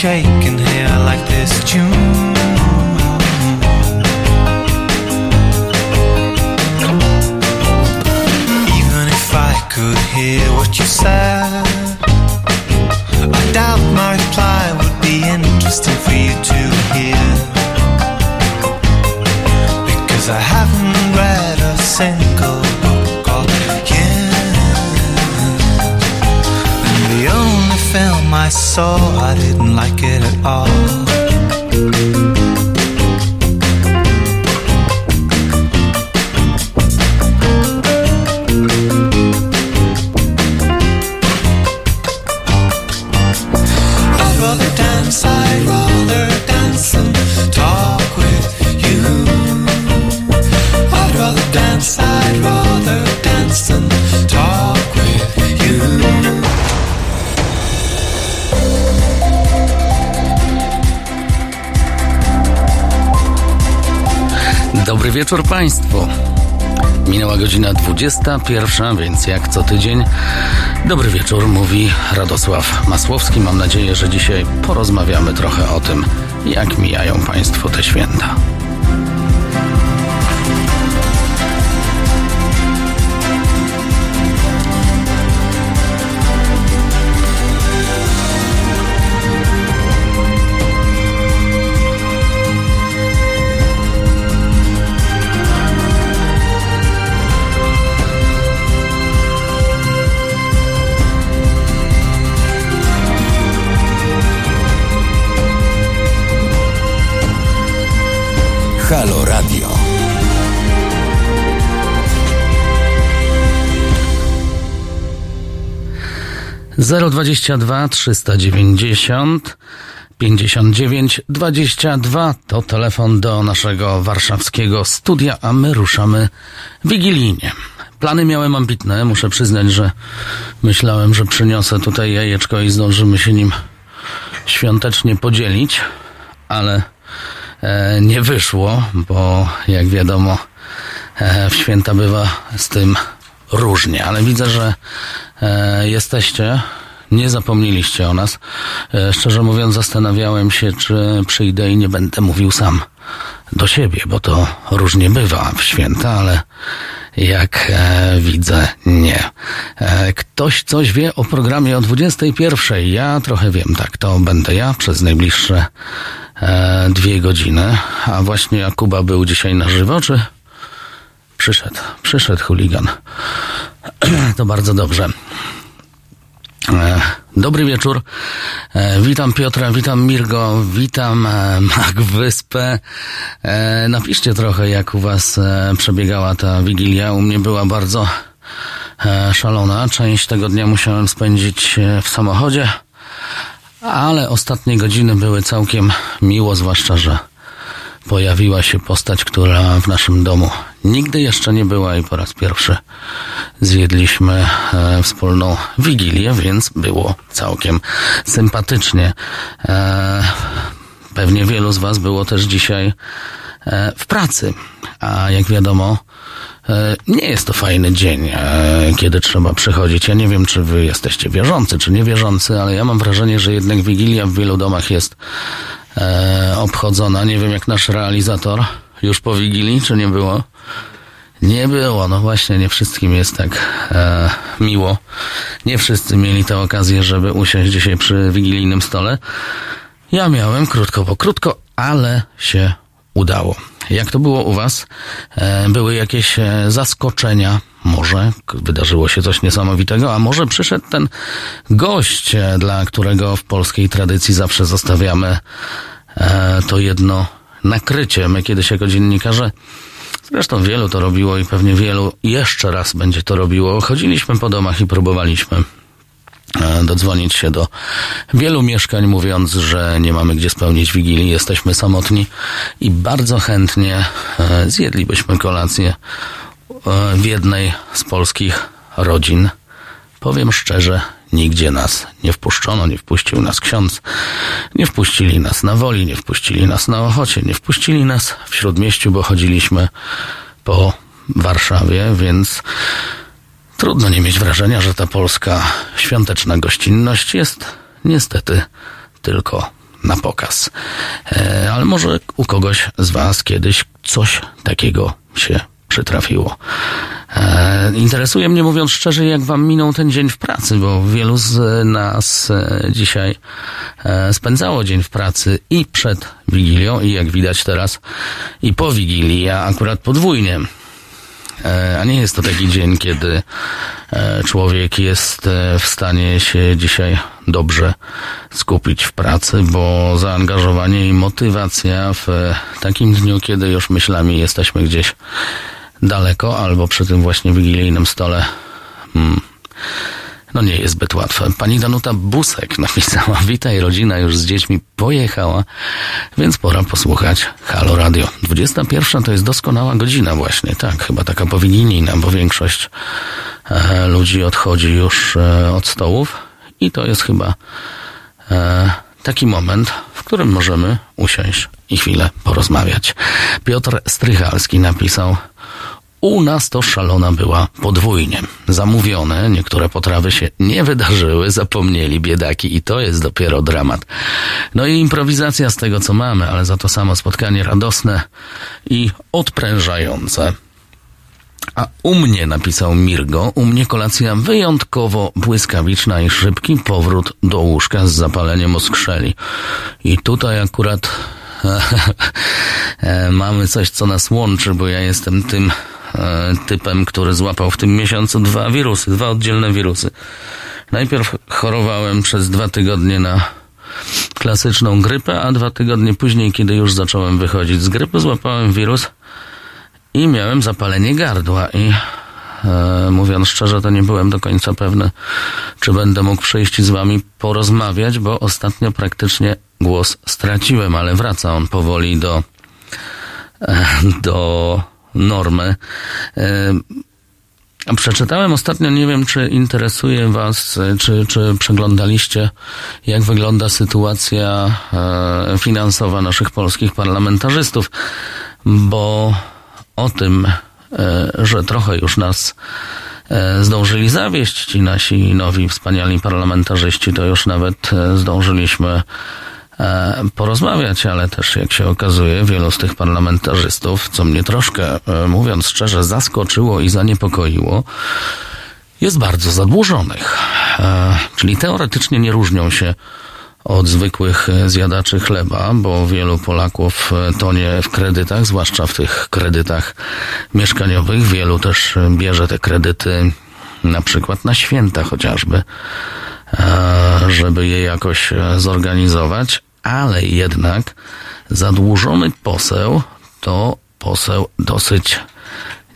shaking here like this tune. Even if I could hear what you said, I doubt my reply would be interesting for you to hear. Because I haven't read a single book the only film I saw, Dobry wieczór Państwu. Minęła godzina 21, więc jak co tydzień. Dobry wieczór, mówi Radosław Masłowski. Mam nadzieję, że dzisiaj porozmawiamy trochę o tym, jak mijają Państwo te święta. 022 390 59 22 to telefon do naszego warszawskiego studia, a my ruszamy wigilijnie. Plany miałem ambitne, muszę przyznać, że myślałem, że przyniosę tutaj jajeczko i zdążymy się nim świątecznie podzielić, ale e, nie wyszło, bo jak wiadomo, e, w święta bywa z tym różnie, ale widzę, że e, jesteście nie zapomnieliście o nas. E, szczerze mówiąc, zastanawiałem się, czy przyjdę i nie będę mówił sam do siebie, bo to różnie bywa w święta, ale jak e, widzę, nie. E, ktoś coś wie o programie o 21. Ja trochę wiem, tak, to będę ja przez najbliższe e, dwie godziny. A właśnie Jakuba był dzisiaj na żywo, czy przyszedł? Przyszedł chuligan. to bardzo dobrze. E, Dobry wieczór. E, Witam Piotra, witam Mirgo, witam e, Mag Wyspę. Napiszcie trochę, jak u Was przebiegała ta wigilia. U mnie była bardzo szalona. Część tego dnia musiałem spędzić w samochodzie, ale ostatnie godziny były całkiem miło, zwłaszcza, że pojawiła się postać, która w naszym domu nigdy jeszcze nie była i po raz pierwszy zjedliśmy e, wspólną wigilię, więc było całkiem sympatycznie. E, pewnie wielu z Was było też dzisiaj e, w pracy, a jak wiadomo, e, nie jest to fajny dzień, e, kiedy trzeba przychodzić. Ja nie wiem, czy Wy jesteście wierzący, czy niewierzący, ale ja mam wrażenie, że jednak wigilia w wielu domach jest e, obchodzona. Nie wiem, jak nasz realizator już po Wigilii, czy nie było? Nie było, no właśnie, nie wszystkim jest tak e, miło. Nie wszyscy mieli tę okazję, żeby usiąść dzisiaj przy wigilijnym stole. Ja miałem krótko po krótko, ale się udało. Jak to było u Was? E, były jakieś e, zaskoczenia? Może wydarzyło się coś niesamowitego, a może przyszedł ten gość, e, dla którego w polskiej tradycji zawsze zostawiamy e, to jedno nakrycie. My kiedyś jako dziennikarze, zresztą wielu to robiło i pewnie wielu jeszcze raz będzie to robiło, chodziliśmy po domach i próbowaliśmy e, dodzwonić się do wielu mieszkań, mówiąc, że nie mamy gdzie spełnić wigilii, jesteśmy samotni i bardzo chętnie zjedlibyśmy kolację w jednej z polskich rodzin. Powiem szczerze, nigdzie nas nie wpuszczono, nie wpuścił nas ksiądz, nie wpuścili nas na woli, nie wpuścili nas na ochocie, nie wpuścili nas w śródmieściu, bo chodziliśmy po Warszawie, więc Trudno nie mieć wrażenia, że ta polska świąteczna gościnność jest niestety tylko na pokaz. E, ale może u kogoś z Was kiedyś coś takiego się przytrafiło. E, interesuje mnie, mówiąc szczerze, jak Wam minął ten dzień w pracy, bo wielu z nas e, dzisiaj e, spędzało dzień w pracy i przed Wigilią, i jak widać teraz, i po Wigilii, a akurat podwójnie. E, a nie jest to taki dzień, kiedy człowiek jest w stanie się dzisiaj dobrze skupić w pracy, bo zaangażowanie i motywacja w takim dniu, kiedy już myślami jesteśmy gdzieś daleko albo przy tym właśnie wigilijnym stole, hmm, no nie jest zbyt łatwe. Pani Danuta Busek napisała, witaj, rodzina już z dziećmi pojechała, więc pora posłuchać Halo Radio. 21 to jest doskonała godzina właśnie, tak, chyba taka powinnijna, bo większość e, ludzi odchodzi już e, od stołów i to jest chyba e, taki moment, w którym możemy usiąść i chwilę porozmawiać. Piotr Strychalski napisał, u nas to szalona była podwójnie. Zamówione, niektóre potrawy się nie wydarzyły, zapomnieli biedaki i to jest dopiero dramat. No i improwizacja z tego, co mamy, ale za to samo spotkanie radosne i odprężające. A u mnie, napisał Mirgo, u mnie kolacja wyjątkowo błyskawiczna i szybki powrót do łóżka z zapaleniem oskrzeli. I tutaj akurat mamy coś, co nas łączy, bo ja jestem tym E, typem, który złapał w tym miesiącu dwa wirusy, dwa oddzielne wirusy. Najpierw chorowałem przez dwa tygodnie na klasyczną grypę, a dwa tygodnie później, kiedy już zacząłem wychodzić z grypy, złapałem wirus i miałem zapalenie gardła i e, mówiąc szczerze, to nie byłem do końca pewny, czy będę mógł przyjść z wami porozmawiać, bo ostatnio praktycznie głos straciłem, ale wraca on powoli do e, do normy. E, przeczytałem ostatnio, nie wiem czy interesuje Was, czy, czy przeglądaliście, jak wygląda sytuacja e, finansowa naszych polskich parlamentarzystów, bo o tym, e, że trochę już nas zdążyli zawieść ci nasi nowi, wspaniali parlamentarzyści, to już nawet zdążyliśmy E, porozmawiać, ale też jak się okazuje, wielu z tych parlamentarzystów, co mnie troszkę, e, mówiąc szczerze, zaskoczyło i zaniepokoiło, jest bardzo zadłużonych. E, czyli teoretycznie nie różnią się od zwykłych zjadaczy chleba, bo wielu Polaków tonie w kredytach, zwłaszcza w tych kredytach mieszkaniowych. Wielu też bierze te kredyty na przykład na święta chociażby, żeby je jakoś zorganizować, ale jednak zadłużony poseł to poseł dosyć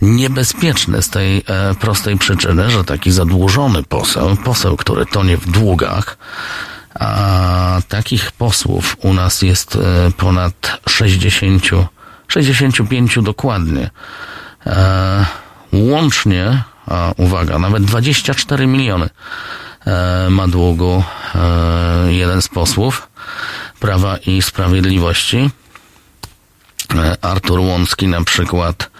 niebezpieczny z tej e, prostej przyczyny, że taki zadłużony poseł, poseł, który tonie w długach, a takich posłów u nas jest e, ponad 60, 65 dokładnie. E, łącznie, a uwaga, nawet 24 miliony e, ma długu e, jeden z posłów. Prawa i Sprawiedliwości. E, Artur Łącki na przykład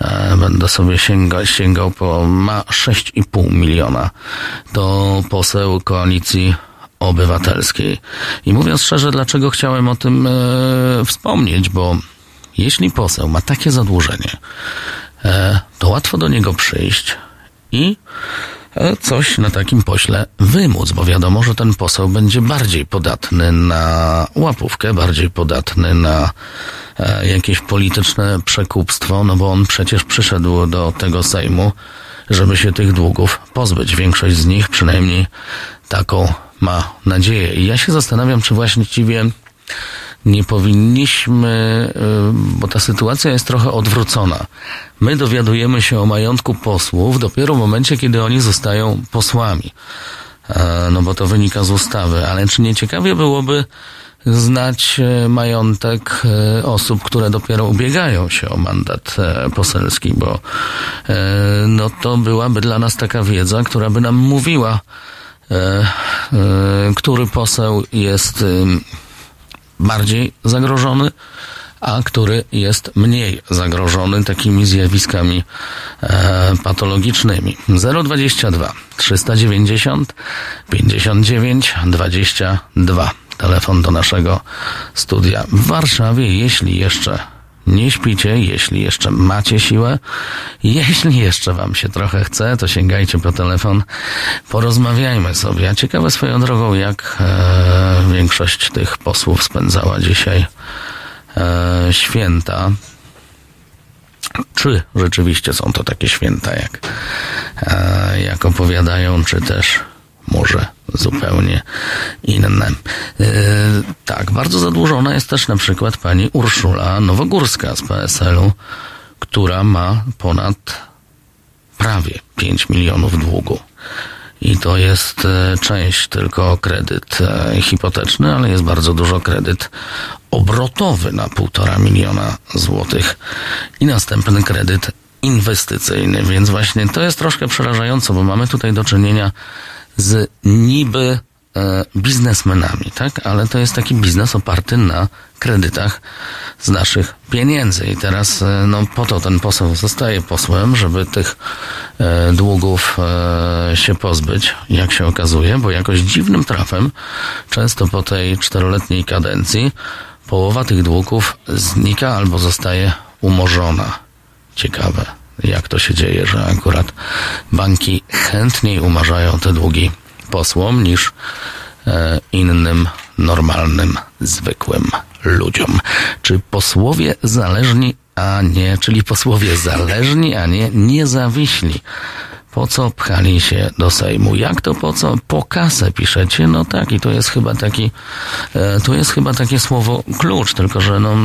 e, będę sobie sięga, sięgał po ma 6,5 miliona. To poseł koalicji obywatelskiej. I mówiąc szczerze, dlaczego chciałem o tym e, wspomnieć, bo jeśli poseł ma takie zadłużenie, e, to łatwo do niego przyjść i coś na takim pośle wymóc, bo wiadomo, że ten poseł będzie bardziej podatny na łapówkę, bardziej podatny na e, jakieś polityczne przekupstwo, no bo on przecież przyszedł do tego Sejmu, żeby się tych długów pozbyć. Większość z nich przynajmniej taką ma nadzieję. I ja się zastanawiam, czy właściwie nie powinniśmy, y, bo ta sytuacja jest trochę odwrócona. My dowiadujemy się o majątku posłów dopiero w momencie, kiedy oni zostają posłami. E, no bo to wynika z ustawy, ale czy nie ciekawie byłoby znać e, majątek e, osób, które dopiero ubiegają się o mandat poselski, bo no to byłaby dla nas taka wiedza, która by nam mówiła, który poseł jest bardziej zagrożony, a który jest mniej zagrożony takimi zjawiskami e, patologicznymi. 022 390 59 22 telefon do naszego studia w Warszawie. Jeśli jeszcze nie śpicie, jeśli jeszcze macie siłę, jeśli jeszcze wam się trochę chce, to sięgajcie po telefon, porozmawiajmy sobie. Ciekawe swoją drogą, jak e, większość tych posłów spędzała dzisiaj e, święta. Czy rzeczywiście są to takie święta, jak, e, jak opowiadają, czy też może zupełnie inne. Yy, tak, bardzo zadłużona jest też na przykład pani Urszula Nowogórska z PSL-u, która ma ponad prawie 5 milionów długu. I to jest e, część tylko kredyt e, hipoteczny, ale jest bardzo dużo kredyt obrotowy na półtora miliona złotych i następny kredyt inwestycyjny. Więc właśnie to jest troszkę przerażające, bo mamy tutaj do czynienia z niby e, biznesmenami, tak? Ale to jest taki biznes oparty na kredytach z naszych pieniędzy. I teraz, e, no, po to ten poseł zostaje posłem, żeby tych e, długów e, się pozbyć, jak się okazuje, bo jakoś dziwnym trafem, często po tej czteroletniej kadencji, połowa tych długów znika albo zostaje umorzona. Ciekawe jak to się dzieje, że akurat banki chętniej umarzają te długi posłom niż e, innym normalnym, zwykłym ludziom. Czy posłowie zależni, a nie, czyli posłowie zależni, a nie niezawiśli. Po co pchali się do Sejmu? Jak to po co? Po kasę piszecie? No tak, i to jest chyba taki, e, to jest chyba takie słowo klucz, tylko że no,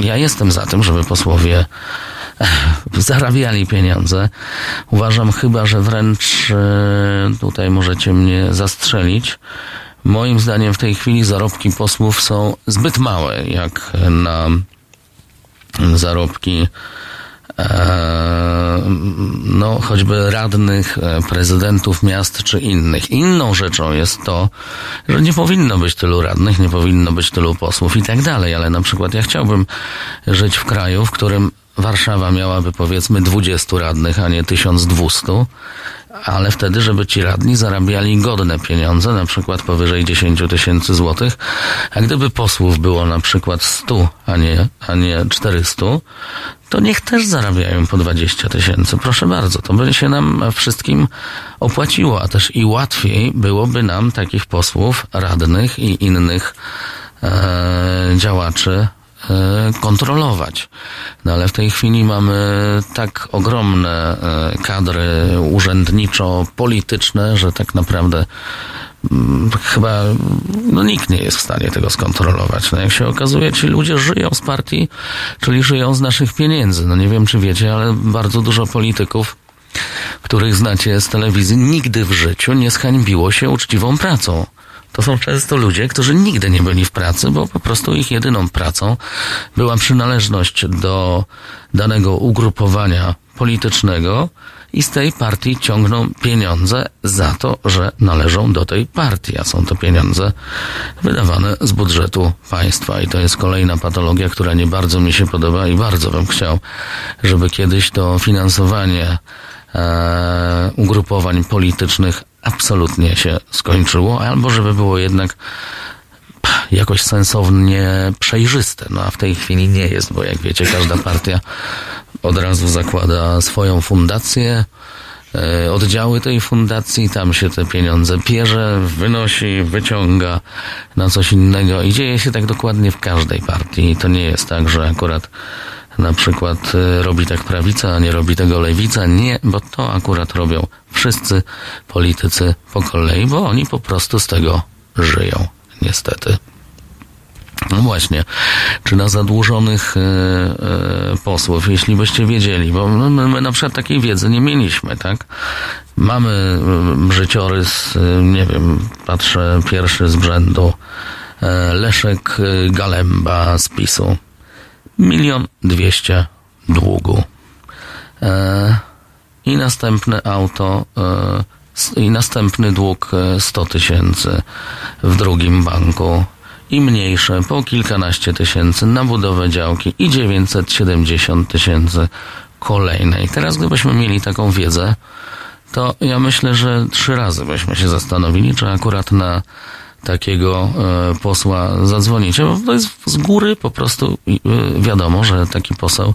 ja jestem za tym, żeby posłowie zarabiali pieniądze. Uważam chyba, że wręcz e, tutaj możecie mnie zastrzelić. Moim zdaniem w tej chwili zarobki posłów są zbyt małe, jak na zarobki e, no, choćby radnych, e, prezydentów miast czy innych. Inną rzeczą jest to, że nie powinno być tylu radnych, nie powinno być tylu posłów i tak dalej, ale na przykład ja chciałbym żyć w kraju, w którym Warszawa miałaby powiedzmy 20 radnych, a nie 1200, ale wtedy, żeby ci radni zarabiali godne pieniądze, na przykład powyżej 10 tysięcy złotych, a gdyby posłów było na przykład 100, a nie, a nie 400, to niech też zarabiają po 20 tysięcy. Proszę bardzo, to by się nam wszystkim opłaciło, a też i łatwiej byłoby nam takich posłów, radnych i innych e, działaczy kontrolować. No ale w tej chwili mamy tak ogromne e, kadry urzędniczo-polityczne, że tak naprawdę mm, chyba no, nikt nie jest w stanie tego skontrolować. No, jak się okazuje, ci ludzie żyją z partii, czyli żyją z naszych pieniędzy. No nie wiem, czy wiecie, ale bardzo dużo polityków których znacie z telewizji, nigdy w życiu nie zhańbiło się uczciwą pracą. To są często ludzie, którzy nigdy nie byli w pracy, bo po prostu ich jedyną pracą była przynależność do danego ugrupowania politycznego i z tej partii ciągną pieniądze za to, że należą do tej partii, a są to pieniądze wydawane z budżetu państwa. I to jest kolejna patologia, która nie bardzo mi się podoba i bardzo bym chciał, żeby kiedyś to finansowanie e, ugrupowań politycznych absolutnie się skończyło, albo żeby było jednak jakoś sensownie przejrzyste. No a w tej chwili nie jest, bo jak wiecie, każda partia od razu zakłada swoją fundację, e, oddziały tej fundacji, tam się te pieniądze pierze, wynosi, wyciąga na coś innego i dzieje się tak dokładnie w każdej partii. To nie jest tak, że akurat na przykład y, robi tak prawica, a nie robi tego lewica. Nie, bo to akurat robią wszyscy politycy po kolei, bo oni po prostu z tego żyją, niestety. No właśnie, czy na zadłużonych e, e, posłów, jeśli byście wiedzieli, bo my, my na przykład takiej wiedzy nie mieliśmy, tak? Mamy życiorys, nie wiem, patrzę pierwszy z brzędu, e, Leszek Galemba z PiSu milion dwieście długu. E, I następne auto, e, i następny dług 100 e, tysięcy w drugim banku i mniejsze po kilkanaście tysięcy na budowę działki i 970 tysięcy kolejnej. Teraz gdybyśmy mieli taką wiedzę, to ja myślę, że trzy razy byśmy się zastanowili, czy akurat na takiego e, posła zadzwonicie, bo to jest z góry po prostu e, wiadomo, że taki poseł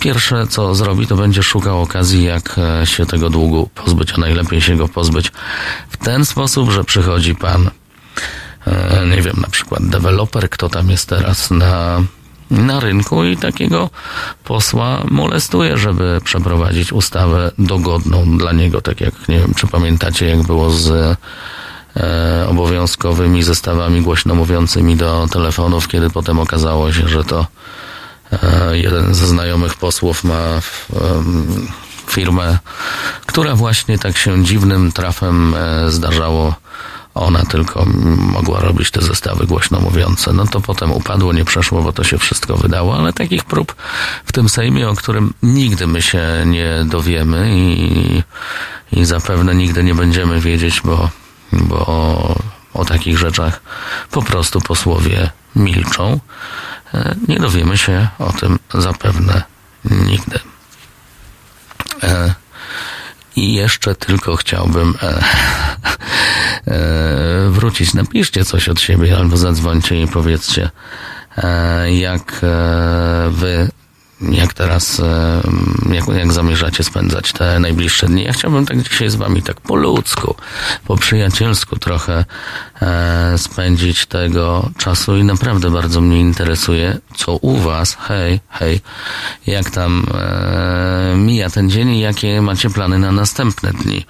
pierwsze co zrobi, to będzie szukał okazji, jak e, się tego długu pozbyć, a najlepiej się go pozbyć w ten sposób, że przychodzi pan, nie wiem, na przykład deweloper, kto tam jest teraz na na rynku i takiego posła molestuje, żeby przeprowadzić ustawę dogodną dla niego, tak jak nie wiem, czy pamiętacie, jak było z obowiązkowymi zestawami głośno mówiącymi do telefonów, kiedy potem okazało się, że to e, jeden ze znajomych posłów ma e, firmę, która właśnie tak się dziwnym trafem e, zdarzało ona tylko mogła robić te zestawy głośno mówiące. No to potem upadło, nie przeszło, bo to się wszystko wydało, ale takich prób w tym Sejmie, o którym nigdy my się nie dowiemy i, i zapewne nigdy nie będziemy wiedzieć, bo, bo o, takich rzeczach po prostu posłowie milczą. E, nie dowiemy się o tym zapewne nigdy. E, I jeszcze tylko chciałbym e, wrócić. Napiszcie coś od siebie albo zadzwońcie i powiedzcie, jak wy jak teraz, e, jak, jak zamierzacie spędzać te najbliższe dni. Ja chciałbym tak dzisiaj z wami tak po ludzku, po przyjacielsku trochę e, spędzić tego czasu i naprawdę bardzo mnie interesuje, co u was, hej, hej, jak tam e, mija ten dzień i jakie macie plany na następne dni.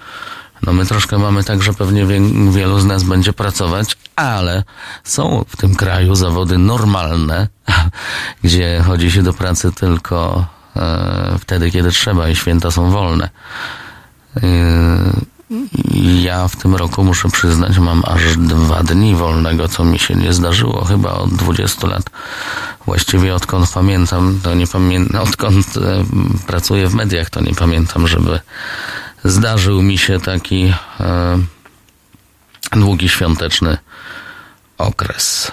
No my troszkę mamy tak, że pewnie wie, wielu z nas będzie pracować, ale są w tym kraju zawody normalne, gdzie chodzi się do pracy tylko e, wtedy, kiedy trzeba i święta są wolne. E, ja w tym roku muszę przyznać, mam aż dwa dni wolnego, co mi się nie zdarzyło chyba od 20 lat. Właściwie odkąd pamiętam, to nie pamiętam, odkąd e, pracuję w mediach, to nie pamiętam, żeby zdarzył mi się taki e, długi świąteczny okres.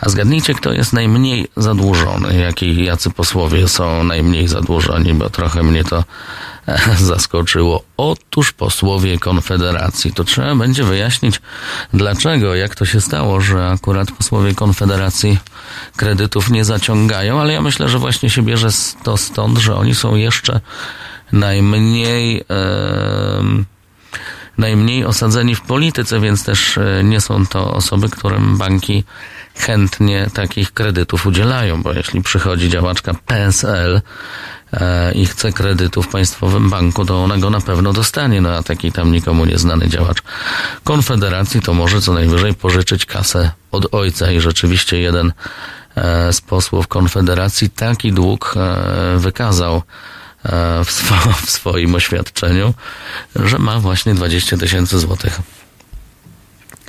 A zgadnijcie, kto jest najmniej zadłużony, jaki, jacy posłowie są najmniej zadłużoni, bo trochę mnie to e, zaskoczyło. Otóż posłowie Konfederacji. To trzeba będzie wyjaśnić, dlaczego, jak to się stało, że akurat posłowie Konfederacji kredytów nie zaciągają, ale ja myślę, że właśnie się bierze to stąd, że oni są jeszcze najmniej, najmniej osadzeni w polityce, więc też e, nie są to osoby, którym banki chętnie takich kredytów udzielają, bo jeśli przychodzi działaczka PSL e, i chce kredytu w państwowym banku, to ona go na pewno dostanie, no a taki tam nikomu nieznany działacz Konfederacji to może co najwyżej pożyczyć kasę od ojca. I rzeczywiście jeden e, z posłów Konfederacji taki dług wykazał w, swo, w swoim oświadczeniu, że ma właśnie 20 tysięcy złotych.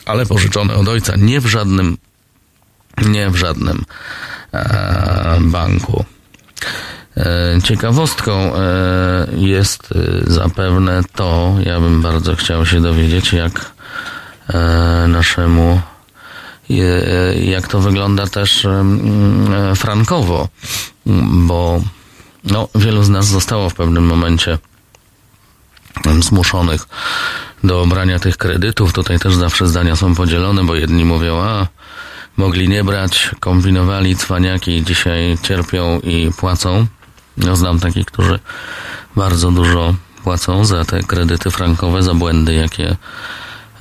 Ale pożyczone od ojca, nie w żadnym, nie w żadnym e, banku. E, ciekawostką e, jest e, zapewne to, ja bym bardzo chciał się dowiedzieć, jak e, naszemu jak to wygląda też frankowo, bo no, wielu z nas zostało w pewnym momencie zmuszonych do obrania tych kredytów. Tutaj też zawsze zdania są podzielone, bo jedni mówią, a mogli nie brać, kombinowali cwaniaki, dzisiaj cierpią i płacą. No, znam takich, którzy bardzo dużo płacą za te kredyty frankowe, za błędy, jakie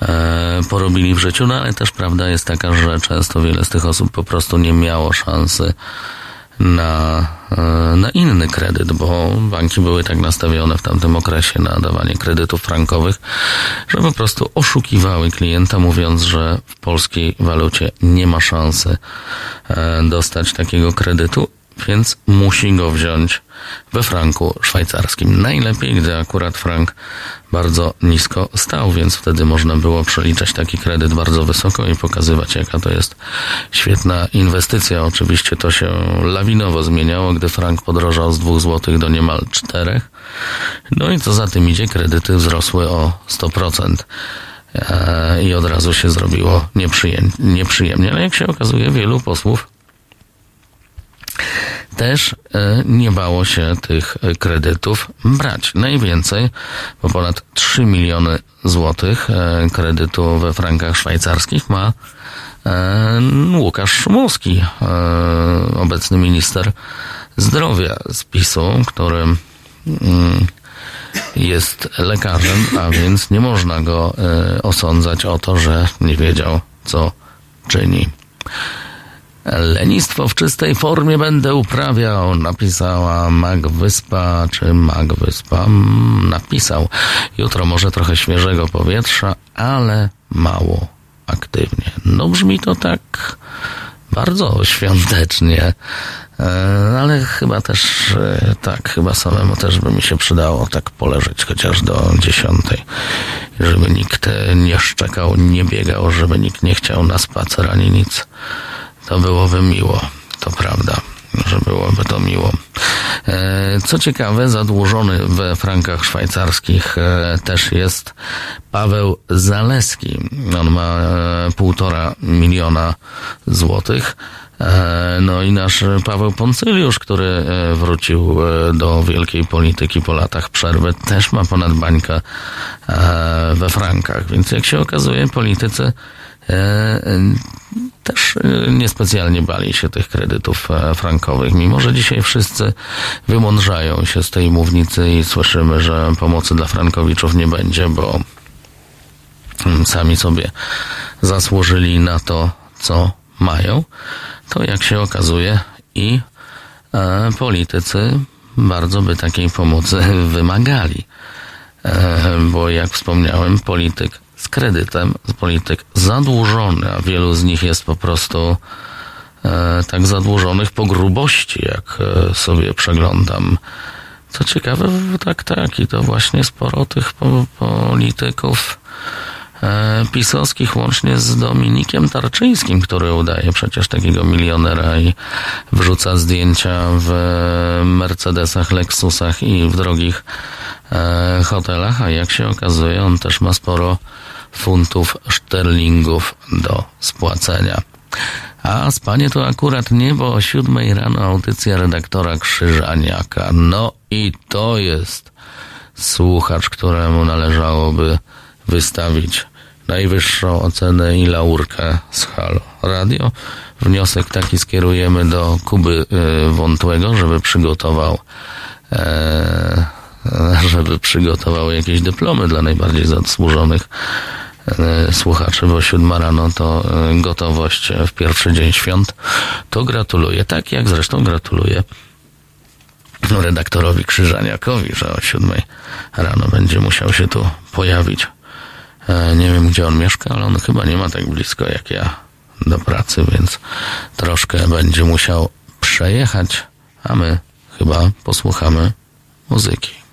e, porobili w życiu, no ale też prawda jest taka, że często wiele z tych osób po prostu nie miało szansy na, e, na inny kredyt, bo banki były tak nastawione w tamtym okresie na dawanie kredytów frankowych, że po prostu oszukiwały klienta, mówiąc, że w polskiej walucie nie ma szansy e, dostać takiego kredytu, więc musi go wziąć we franku szwajcarskim. Najlepiej, gdy akurat frank bardzo nisko stał, więc wtedy można było przeliczać taki kredyt bardzo wysoko i pokazywać, jaka to jest świetna inwestycja. Oczywiście to się lawinowo zmieniało, gdy frank podrożał z 2 zł do niemal 4. No i co za tym idzie, kredyty wzrosły o 100% e, i od razu się zrobiło nieprzyjemnie. Ale jak się okazuje, wielu posłów też e, nie bało się tych kredytów brać. Najwięcej, bo ponad 3 miliony złotych e, kredytu we frankach szwajcarskich ma e, Łukasz Szumowski, obecny minister zdrowia z PiSu, który mm, jest lekarzem, a więc nie można go osądzać o to, że nie wiedział, co czyni. Lenistwo w czystej formie będę uprawiał, napisała Mag Wyspa, czy Mag Wyspa mm, napisał. Jutro może trochę świeżego powietrza, ale mało aktywnie. No brzmi to tak bardzo świątecznie, e, ale chyba też e, tak, chyba samemu też by mi się przydało tak poleżeć chociaż do dziesiątej, żeby nikt nie szczekał, nie biegał, żeby nikt nie chciał na spacer ani nic to byłoby miło, to prawda, że byłoby to miło. E, co ciekawe, zadłużony we frankach szwajcarskich e, też jest Paweł Zaleski. On ma e, półtora miliona złotych. No i nasz Paweł Poncyliusz, który wrócił do wielkiej polityki po latach przerwy, też ma ponad bańkę we frankach. Więc jak się okazuje, politycy też y, niespecjalnie bali się tych kredytów e, frankowych, mimo że dzisiaj wszyscy wymądrzają się z tej mównicy i słyszymy, że pomocy dla frankowiczów nie będzie, bo mm, sami sobie zasłużyli na to, co mają, to jak się okazuje i e, politycy bardzo by takiej pomocy wymagali. E, bo jak wspomniałem, polityk z kredytem, polityk zadłużony, a wielu z nich jest po prostu e, tak zadłużonych po grubości, jak e, sobie przeglądam. Co ciekawe, tak, tak, i to właśnie sporo tych po, polityków e, pisowskich, łącznie z Dominikiem Tarczyńskim, który udaje przecież takiego milionera i wrzuca zdjęcia w Mercedesach, Lexusach i w drogich e, hotelach, a jak się okazuje, on też ma sporo funtów szterlingów do spłacenia. A spanie to akurat nie, bo o siódmej rano audycja redaktora Krzyżaniaka. No i to jest słuchacz, któremu należałoby wystawić najwyższą ocenę i laurkę z Halo Radio. Wniosek taki skierujemy do Kuby y, Wątłego, żeby przygotował e, żeby przygotował jakieś dyplomy dla najbardziej zasłużonych słuchaczy, bo siódma rano to e, gotowość w pierwszy dzień świąt, to gratuluję. Tak jak zresztą gratuluję redaktorowi Krzyżaniakowi, że o siódmej rano będzie musiał się tu pojawić. E, nie wiem, gdzie on mieszka, ale on chyba nie ma tak blisko jak ja do pracy, więc troszkę będzie musiał przejechać, a my chyba posłuchamy muzyki.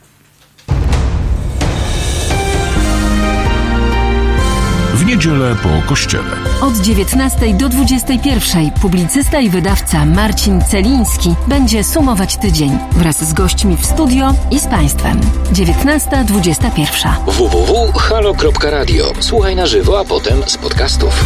Niedzielę po kościele. Od 19 do 21 publicysta i wydawca Marcin Celiński będzie sumować tydzień wraz z gośćmi w studio i z Państwem. 19.21 www.halo.radio. Słuchaj na żywo, a potem z podcastów.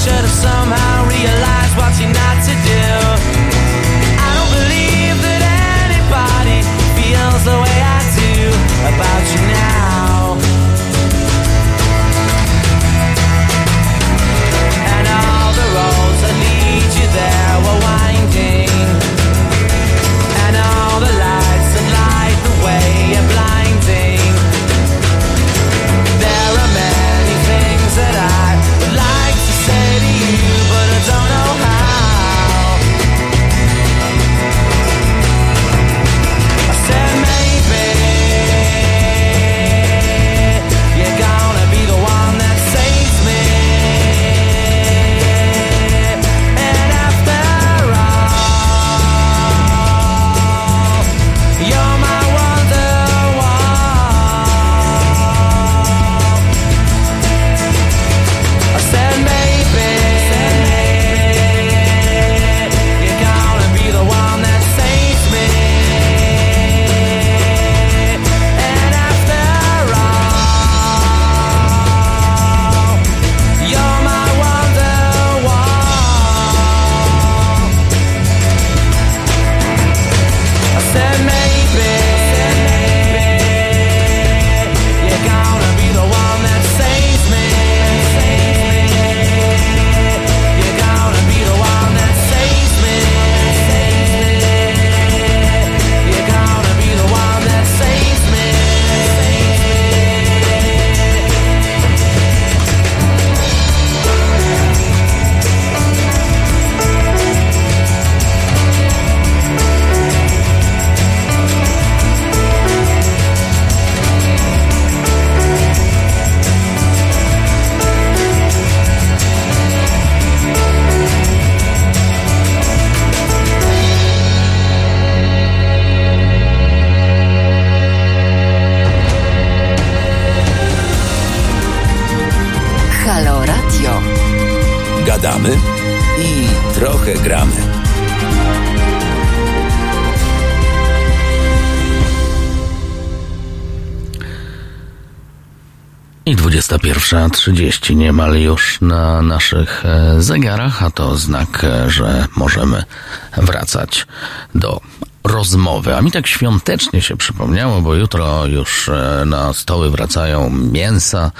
should have somehow realized 21.30 niemal już na naszych e, zegarach, a to znak, e, że możemy wracać do rozmowy. A mi tak świątecznie się przypomniało, bo jutro już e, na stoły wracają mięsa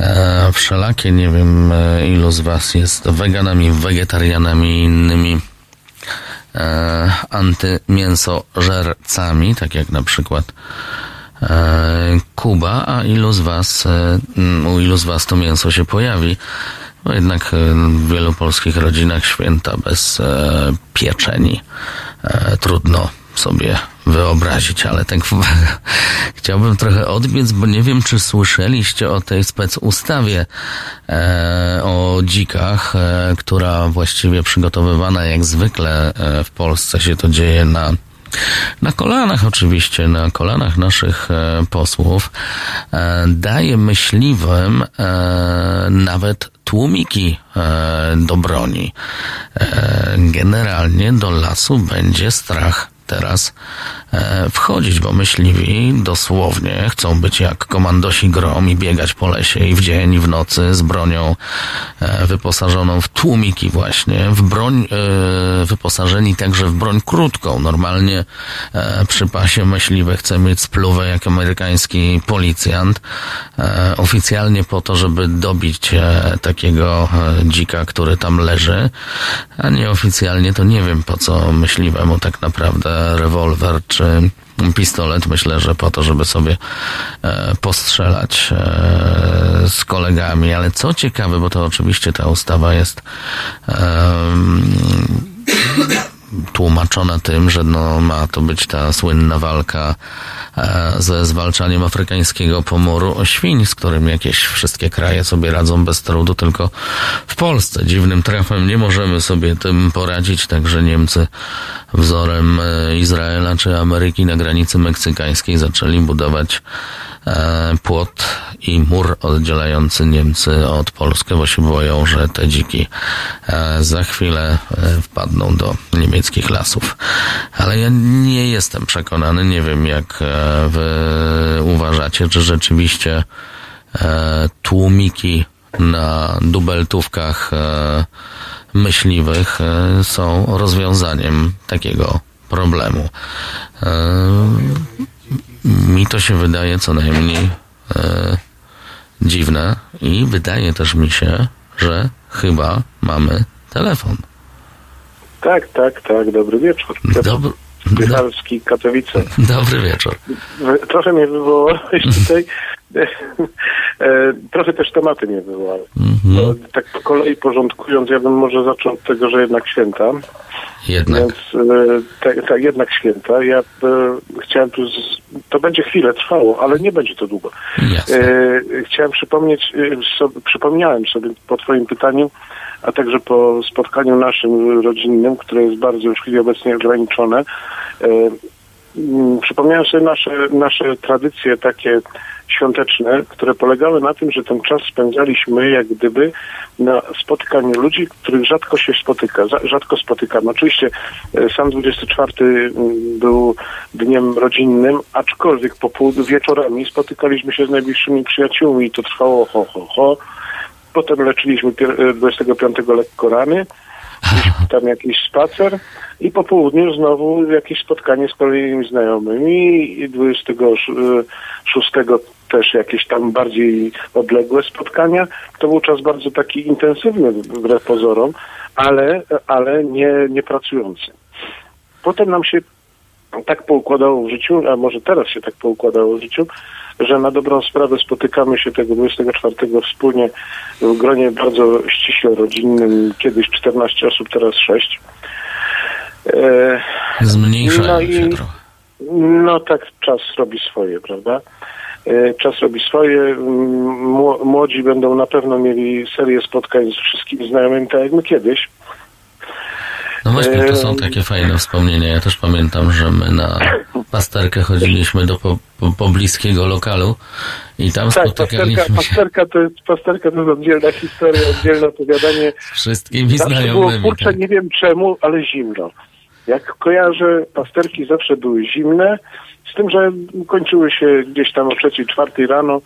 e, wszelakie. Nie wiem, ilu z Was jest weganami, wegetarianami i innymi e, antymięsożercami, tak jak na przykład Kuba, a ilu z Was, u ilu z Was to mięso się pojawi? Bo jednak e, w wielu polskich rodzinach święta bez e, pieczeni e, trudno sobie wyobrazić, ale tak chciałbym trochę odbiec, bo nie wiem, czy słyszeliście o tej specustawie e, o dzikach, e, która właściwie przygotowywana jak zwykle e, w Polsce się to dzieje na na kolanach oczywiście, na kolanach naszych e, posłów, e, daje myśliwym e, nawet tłumiki do broni. Generalnie do lasu będzie strach teraz wchodzić, bo myśliwi dosłownie chcą być jak komandosi grom i biegać po lesie i w dzień, i w nocy z bronią e, wyposażoną w tłumiki właśnie, w broń e, wyposażeni także w broń krótką. Normalnie e, przy pasie myśliwy chce mieć spluwę jak amerykański policjant, e, oficjalnie po to, żeby dobić e, takiego e, dzika, który tam leży, a nieoficjalnie to nie wiem po co myśliwemu tak naprawdę rewolwer czy pistolet. Myślę, że po to, żeby sobie e, postrzelać e, z kolegami. Ale co ciekawe, bo to oczywiście ta ustawa jest tłumaczona tym, że no, ma to być ta słynna walka e, ze zwalczaniem afrykańskiego pomoru świń, z którym jakieś wszystkie kraje sobie radzą bez trudu, tylko w Polsce. Dziwnym trafem nie możemy sobie tym poradzić, także Niemcy wzorem e, Izraela czy Ameryki na granicy meksykańskiej zaczęli budować płot i mur oddzielający Niemcy od Polski, bo się boją, że te dziki e, za chwilę e, wpadną do niemieckich lasów. Ale ja nie jestem przekonany, nie wiem jak e, wy uważacie, czy rzeczywiście e, tłumiki na dubeltówkach e, myśliwych e, są rozwiązaniem takiego problemu. Mi to się wydaje co najmniej e, dziwne i wydaje też mi się, że chyba mamy telefon. Tak, tak, tak, dobry wieczór. Dobry, Bychalski, Katowice. dobry wieczór. Trochę mnie wywołałeś tutaj, e, trochę też tematy mnie wywołały. No, tak po kolei porządkując, ja bym może zaczął od tego, że jednak święta, Jednak. więc tak, tak, jednak święta. Ja e, chciałem tu, z, to będzie chwilę trwało, ale nie będzie to długo. Jasne. E, chciałem przypomnieć, e, sobie, przypomniałem sobie po Twoim pytaniu, a także po spotkaniu naszym rodzinnym, które jest bardzo już w chwili obecnej ograniczone, e, mm, przypomniałem sobie nasze, nasze tradycje takie świąteczne, które polegały na tym, że ten czas spędzaliśmy jak gdyby na spotykaniu ludzi, których rzadko się spotyka, za- rzadko spotykamy. Oczywiście e, sam 24 mm, był dniem rodzinnym, aczkolwiek po pół wieczorami spotykaliśmy się z najbliższymi przyjaciółmi i to trwało ho, ho, ho. Potem leczyliśmy pier- e, 25 lekko rany, tam jakiś spacer i po południu znowu jakieś spotkanie z kolejnymi znajomymi i 26 też jakieś tam bardziej odległe spotkania. To był czas bardzo taki intensywny wbrew pozorom, ale, ale nie, nie pracujący. Potem nam się tak poukładało w życiu, a może teraz się tak poukładało w życiu, że na dobrą sprawę spotykamy się tego 24 wspólnie w gronie bardzo ściśle rodzinnym, kiedyś 14 osób, teraz 6. E, Zmniejszają no się i- trochę. no tak czas robi swoje, prawda? E, Czas robi swoje. Mło- Młodzi będą na pewno mieli serię spotkań z wszystkimi znajomymi, tak jak my kiedyś. No właśnie, to są Ehm. takie fajne wspomnienia. Ja też pamiętam, że my na pasterkę chodziliśmy do po, po, pobliskiego lokalu i tam Tak, pasterka, spotykaliśmy się pasterka, to jest, pasterka to jest oddzielna historia, oddzielne opowiadanie. z wszystkimi Zawsze było znajomymi. kurczę, Tak. nie wiem czemu, ale zimno. Jak kojarzę, pasterki zawsze były zimne, z tym, że kończyły się gdzieś tam o trzeciej, czwartej rano.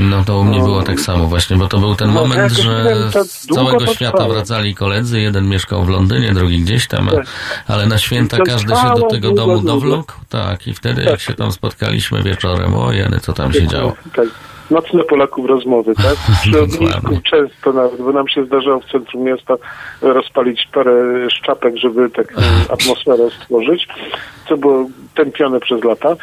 No to u mnie było tak samo właśnie, bo to był ten No, moment, że z całego świata wracali koledzy, jeden mieszkał w Londynie, drugi gdzieś tam, Tak. ale na święta każdy się do tego domu dowlókł, tak, i wtedy jak Tak. się tam spotkaliśmy wieczorem, o jeny, co tam się działo. Tak. Nocne Polaków rozmowy, tak? Przy ognisku często nawet, bo nam się zdarzało w centrum miasta rozpalić parę szczapek, żeby taką atmosferę stworzyć, co było tępione przez lata.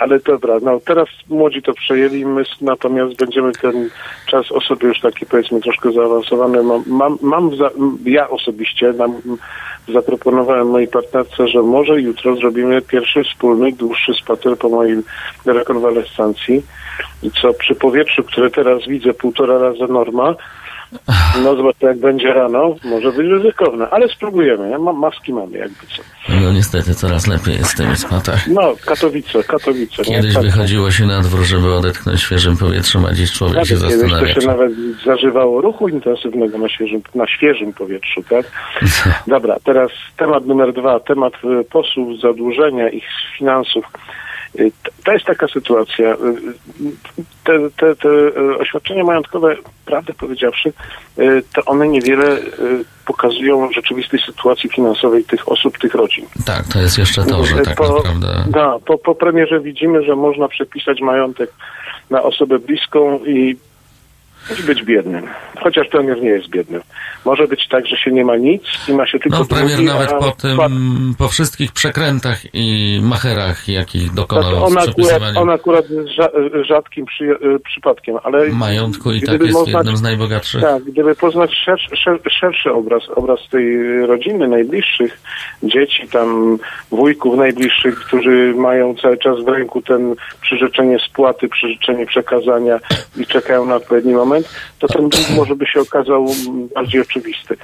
Ale dobra, no teraz młodzi to przejęli, my natomiast będziemy ten czas osoby już taki powiedzmy troszkę zaawansowany. Mam, mam, mam za, ja osobiście nam, zaproponowałem mojej partnerce, że może jutro zrobimy pierwszy wspólny, dłuższy spacer po mojej rekonwalescencji, co przy powietrzu, które teraz widzę półtora razy norma, no zobaczmy jak będzie rano, może być ryzykowne, ale spróbujemy, nie? Ma, maski mamy jakby co. No niestety coraz lepiej jest w tym spatach. No, Katowice, Katowice. nie? Kiedyś Tak. wychodziło się na dwór, żeby odetchnąć świeżym powietrzem, a dziś człowiek się Kiedyś to zastanawia. się nawet zażywało ruchu intensywnego na świeżym, na świeżym powietrzu, tak? Dobra, teraz temat numer dwa, temat y, posłów, zadłużenia ich finansów. Y, To jest taka sytuacja. y, Te, te, te y, oświadczenia majątkowe, prawdę powiedziawszy, to one niewiele pokazują rzeczywistej sytuacji finansowej tych osób, tych rodzin. Tak, to jest jeszcze to, że tak po, naprawdę... Da, po, po premierze widzimy, że można przepisać majątek na osobę bliską i i być biednym. Chociaż premier nie jest biedny. Może być tak, że się nie ma nic i ma się tylko No premier długi, nawet po tym, po wszystkich przekrętach i macherach, jakich dokonał Znaczy, on, akurat, on akurat rzadkim przy, y, przypadkiem, ale majątku i tak jest można- jednym z najbogatszych. Tak, gdyby poznać szerszy, szer, szerszy obraz, obraz tej rodziny, najbliższych dzieci, tam wujków najbliższych, którzy mają cały czas w ręku ten przyrzeczenie spłaty, przyrzeczenie przekazania i czekają na odpowiedni moment, to ten dług może by się okazał bardziej oczywisty.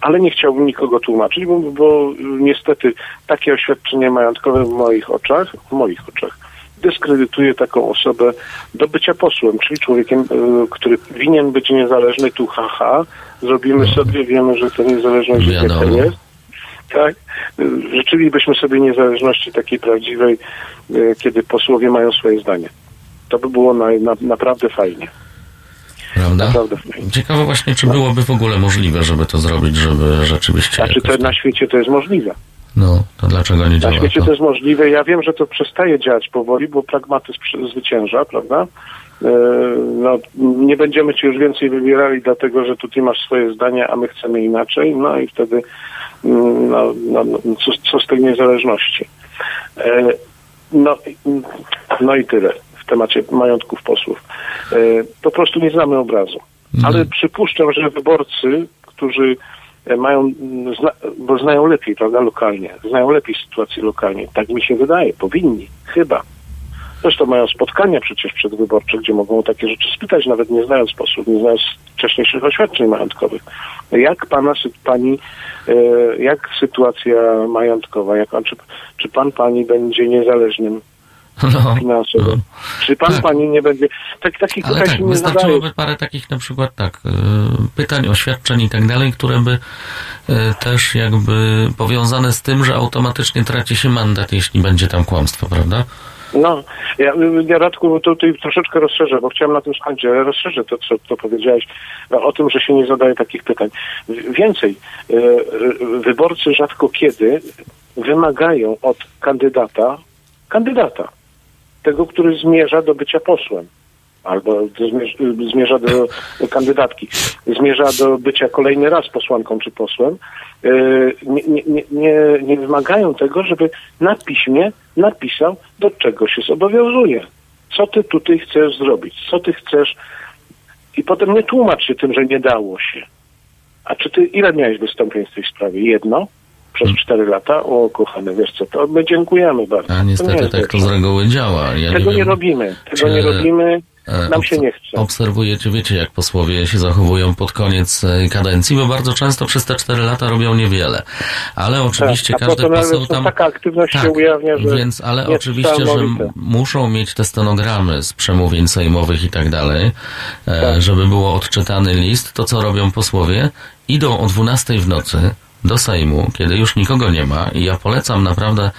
Ale nie chciałbym nikogo tłumaczyć, bo, bo niestety takie oświadczenie majątkowe w moich oczach, w moich oczach, dyskredytuje taką osobę do bycia posłem, czyli człowiekiem, y, który winien być niezależny, tu haha, zrobimy sobie, wiemy, że to niezależność Wiadomo. jaka jest. Tak? Życzylibyśmy sobie niezależności takiej prawdziwej, y, kiedy posłowie mają swoje zdanie. To by było na, na, naprawdę fajnie. Prawda? Naprawdę. Ciekawe właśnie, czy byłoby w ogóle możliwe, żeby to zrobić, żeby rzeczywiście Znaczy to na tak- świecie to jest możliwe. No, to dlaczego nie Na działa świecie to? to jest możliwe. Ja wiem, że to przestaje działać powoli, bo pragmatyzm zwycięża, prawda? E, No, nie będziemy ci już więcej wybierali, dlatego że tutaj masz swoje zdanie, a my chcemy inaczej. No i wtedy mm, no, no, no, co, co z tej niezależności? E, No, no i tyle w temacie majątków posłów. E, Po prostu nie znamy obrazu. Ale przypuszczam, że wyborcy, którzy e, mają, mm, zna, bo znają lepiej, prawda, lokalnie, znają lepiej sytuację lokalnie. Tak mi się wydaje, powinni, chyba. Zresztą mają spotkania przecież przedwyborcze, gdzie mogą takie rzeczy spytać, nawet nie znając posłów, nie znając wcześniejszych oświadczeń majątkowych. Jak pana, pani, e, jak sytuacja majątkowa, jak, czy, czy pan, pani będzie niezależnym No, no. Czy pan, Tak. pani nie będzie... Tak, takich Ale tak, się nie zadaje. wystarczyłoby parę takich na przykład tak, y, pytań, oświadczeń i tak dalej, które by y, też jakby powiązane z tym, że automatycznie traci się mandat, jeśli będzie tam kłamstwo, prawda? No, ja, ja Radku tutaj troszeczkę rozszerzę, bo chciałem na tym skończyć, ale rozszerzę to, co to powiedziałeś no, o tym, że się nie zadaje takich pytań. Więcej, e, e, wyborcy rzadko kiedy wymagają od kandydata, kandydata, tego, który zmierza do bycia posłem, albo do zmierz, zmierza do kandydatki, zmierza do bycia kolejny raz posłanką czy posłem, e, nie, nie, nie, nie wymagają tego, żeby na piśmie napisał, do czego się zobowiązuje. Co ty tutaj chcesz zrobić? Co ty chcesz? I potem nie tłumacz się tym, że nie dało się. A czy ty, ile miałeś wystąpień w tej sprawie? Jedno? Przez cztery lata? O, kochany, wiesz co, to my dziękujemy bardzo. A To nie niestety tak to z reguły działa. Ja Tego nie, wiem, robimy. Tego czy, nie robimy. e, Nam się nie chce. Obserwujecie, wiecie jak posłowie się zachowują pod koniec e, kadencji, bo bardzo często przez te cztery lata robią niewiele. Ale oczywiście Tak, każdy poseł tam... taka aktywność się Tak, ujawnia, że Więc, ale oczywiście, że muszą mieć te stenogramy z przemówień sejmowych i tak dalej, e, Tak. żeby było odczytany list. To, co robią posłowie, idą o 12 w nocy do Sejmu, kiedy już nikogo nie ma. I ja polecam naprawdę,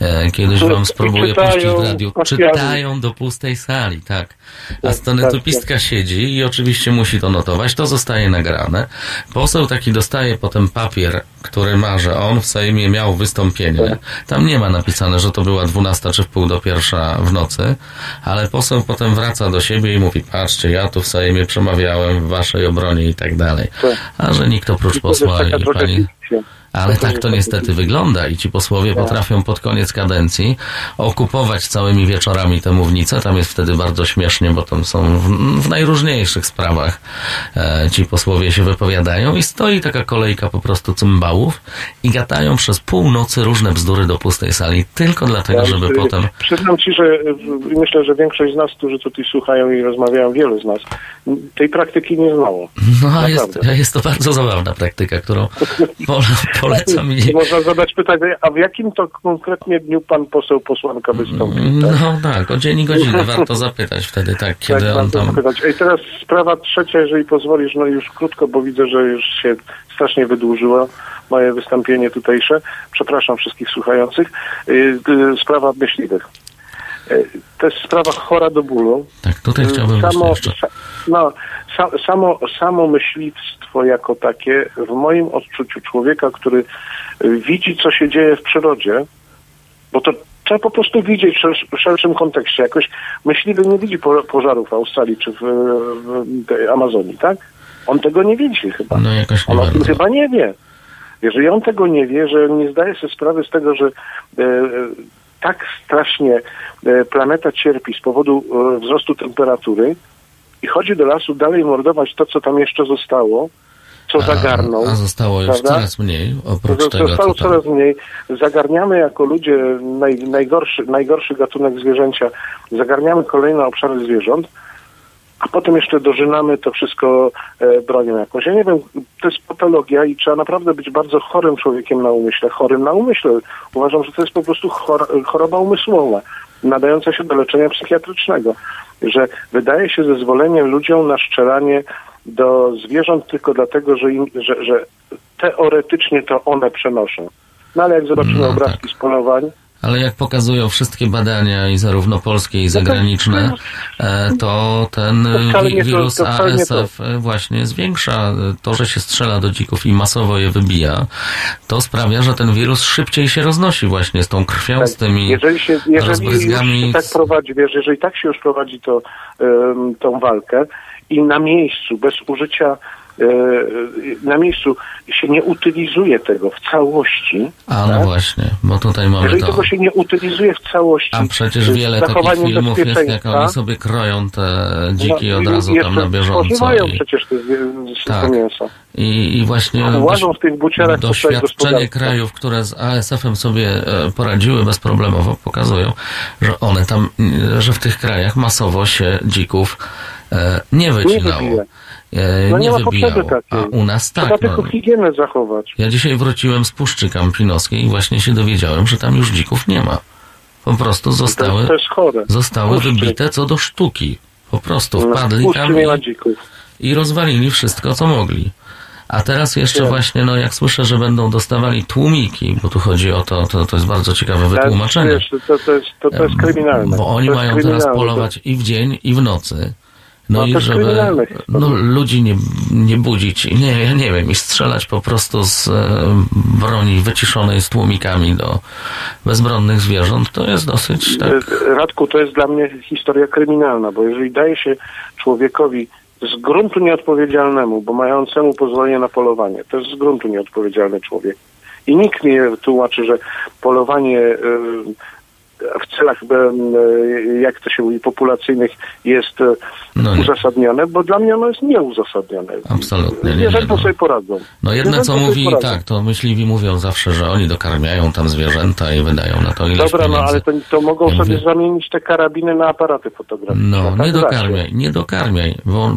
e, kiedyś wam spróbuję czytają puścić w radiu, czytają do pustej sali, tak. A Tak, stenotypistka siedzi i oczywiście musi to notować, to zostaje nagrane. Poseł taki dostaje potem papier, który ma, że on w Sejmie miał wystąpienie. Tam nie ma napisane, że to była 12 czy w pół do pierwsza w nocy, ale poseł potem wraca do siebie i mówi, patrzcie, ja tu w Sejmie przemawiałem w waszej obronie i tak dalej. Tak. A że nikt oprócz posła i pani... Ale tak to niestety wygląda i ci posłowie potrafią pod koniec kadencji okupować całymi wieczorami te mównice. Tam jest wtedy bardzo śmiesznie, bo tam są w, w najróżniejszych sprawach e, ci posłowie się wypowiadają i stoi taka kolejka po prostu cymbałów i gatają przez północy różne bzdury do pustej sali tylko dlatego, Ja, żeby potem... Przyznam ci, że myślę, że większość z nas, którzy tutaj słuchają i rozmawiają, wielu z nas, tej praktyki nie znało. No a jest, jest to bardzo zabawna praktyka, którą pole, polecam można zadać pytanie, a w jakim to konkretnie dniu pan poseł posłanka wystąpił? Tak? No tak, o dzień i godzinę warto zapytać wtedy, tak, kiedy tak, on tam... zapytać. I teraz sprawa trzecia, jeżeli pozwolisz, no już krótko, bo widzę, że już się strasznie wydłużyło moje wystąpienie tutejsze. Przepraszam wszystkich słuchających. Y, y, Sprawa myśliwych. Y, To jest sprawa chora do bólu. Tak, tutaj chciałbym samo, no, samo, samo myśliwstwo jako takie, w moim odczuciu człowieka, który y, widzi, co się dzieje w przyrodzie, bo to trzeba po prostu widzieć w, szersz, w szerszym kontekście. Jakoś myśliwy nie widzi po, pożarów w Australii czy w, w Amazonii, tak? On tego nie widzi chyba. No jakoś On o tym chyba nie wie. Jeżeli on tego nie wie, że nie zdaje sobie sprawy z tego, że e, e, tak strasznie e, planeta cierpi z powodu e, wzrostu temperatury i chodzi do lasu dalej mordować to, co tam jeszcze zostało, co zagarnął. A, a zostało już prawda? coraz mniej, oprócz To tego, Zostało coraz mniej. Zagarniamy jako ludzie naj, najgorszy, najgorszy gatunek zwierzęcia, zagarniamy kolejne obszary zwierząt, a potem jeszcze dożynamy to wszystko e, bronią jakąś. Ja nie wiem, to jest patologia i trzeba naprawdę być bardzo chorym człowiekiem na umyśle, chorym na umyśle. Uważam, że to jest po prostu chor, choroba umysłowa, nadająca się do leczenia psychiatrycznego, że wydaje się zezwoleniem ludziom na szczelanie do zwierząt tylko dlatego, że, im, że, że teoretycznie to one przenoszą. No ale jak zobaczymy No, obrazki z polowań, Ale jak pokazują wszystkie badania, i zarówno polskie, i zagraniczne, e, to ten wirus. ASF właśnie zwiększa to, że się strzela do dzików i masowo je wybija. To sprawia, że ten wirus szybciej się roznosi właśnie z tą krwią, z tymi Tak. jeżeli się, jeżeli rozbryzgami. się tak prowadzi, wiesz, jeżeli tak się już prowadzi to, em, tą walkę i na miejscu, bez użycia na miejscu się nie utylizuje tego w całości, A no tak? właśnie, bo tutaj mamy jeżeli to. tego się nie utylizuje w całości, A przecież wiele takich filmów jest, jak oni sobie kroją te dziki no, od razu tam na bieżąco. Spożywają I, przecież te, Tak. mięso. i, I właśnie Łażą w tych buciarach doświadczenie krajów, które z ASF-em sobie e, poradziły bezproblemowo, pokazują, że one tam, e, że w tych krajach masowo się dzików e, nie wycinało. wybija. E, No nie nie ma potrzeby wybijało. takiej. A u nas Trzeba tak. tylko No. higienę zachować. Ja dzisiaj wróciłem z Puszczy Kampinoskiej i właśnie się dowiedziałem, że tam już dzików nie ma. Po prostu zostały, zostały Puszczy. wybite co do sztuki. Po prostu No, wpadli tam i, i rozwalili wszystko, co mogli. A teraz jeszcze Nie. właśnie, no jak słyszę, że będą dostawali tłumiki, bo tu chodzi o to, to, to jest bardzo ciekawe wytłumaczenie. Wiesz, to, to, jest, to, to jest kryminalne. Bo oni jest mają teraz polować i w dzień, i w nocy. No, No, i żeby no, ludzi nie, nie budzić, i nie, ja nie wiem, i strzelać po prostu z e, broni wyciszonej z tłumikami do bezbronnych zwierząt, to jest dosyć tak. E, Radku, to jest dla mnie historia kryminalna, bo jeżeli daje się człowiekowi z gruntu nieodpowiedzialnemu, bo mającemu pozwolenie na polowanie, to jest z gruntu nieodpowiedzialny człowiek. I nikt nie tłumaczy, że polowanie e, w celach, e, jak to się mówi, populacyjnych jest e, No uzasadnione, bo dla mnie ono jest nieuzasadnione. Absolutnie nie, Zwierzęta nie, no. sobie poradzą. No jedne co mówi, poradzą. tak, to myśliwi mówią zawsze, że oni dokarmiają tam zwierzęta i wydają na to ileś Dobra, no pieniędzy. ale to, to mogą Ja sobie mówię- zamienić te karabiny na aparaty fotograficzne. No, tak nie dokarmiaj, nie dokarmiaj. Bo,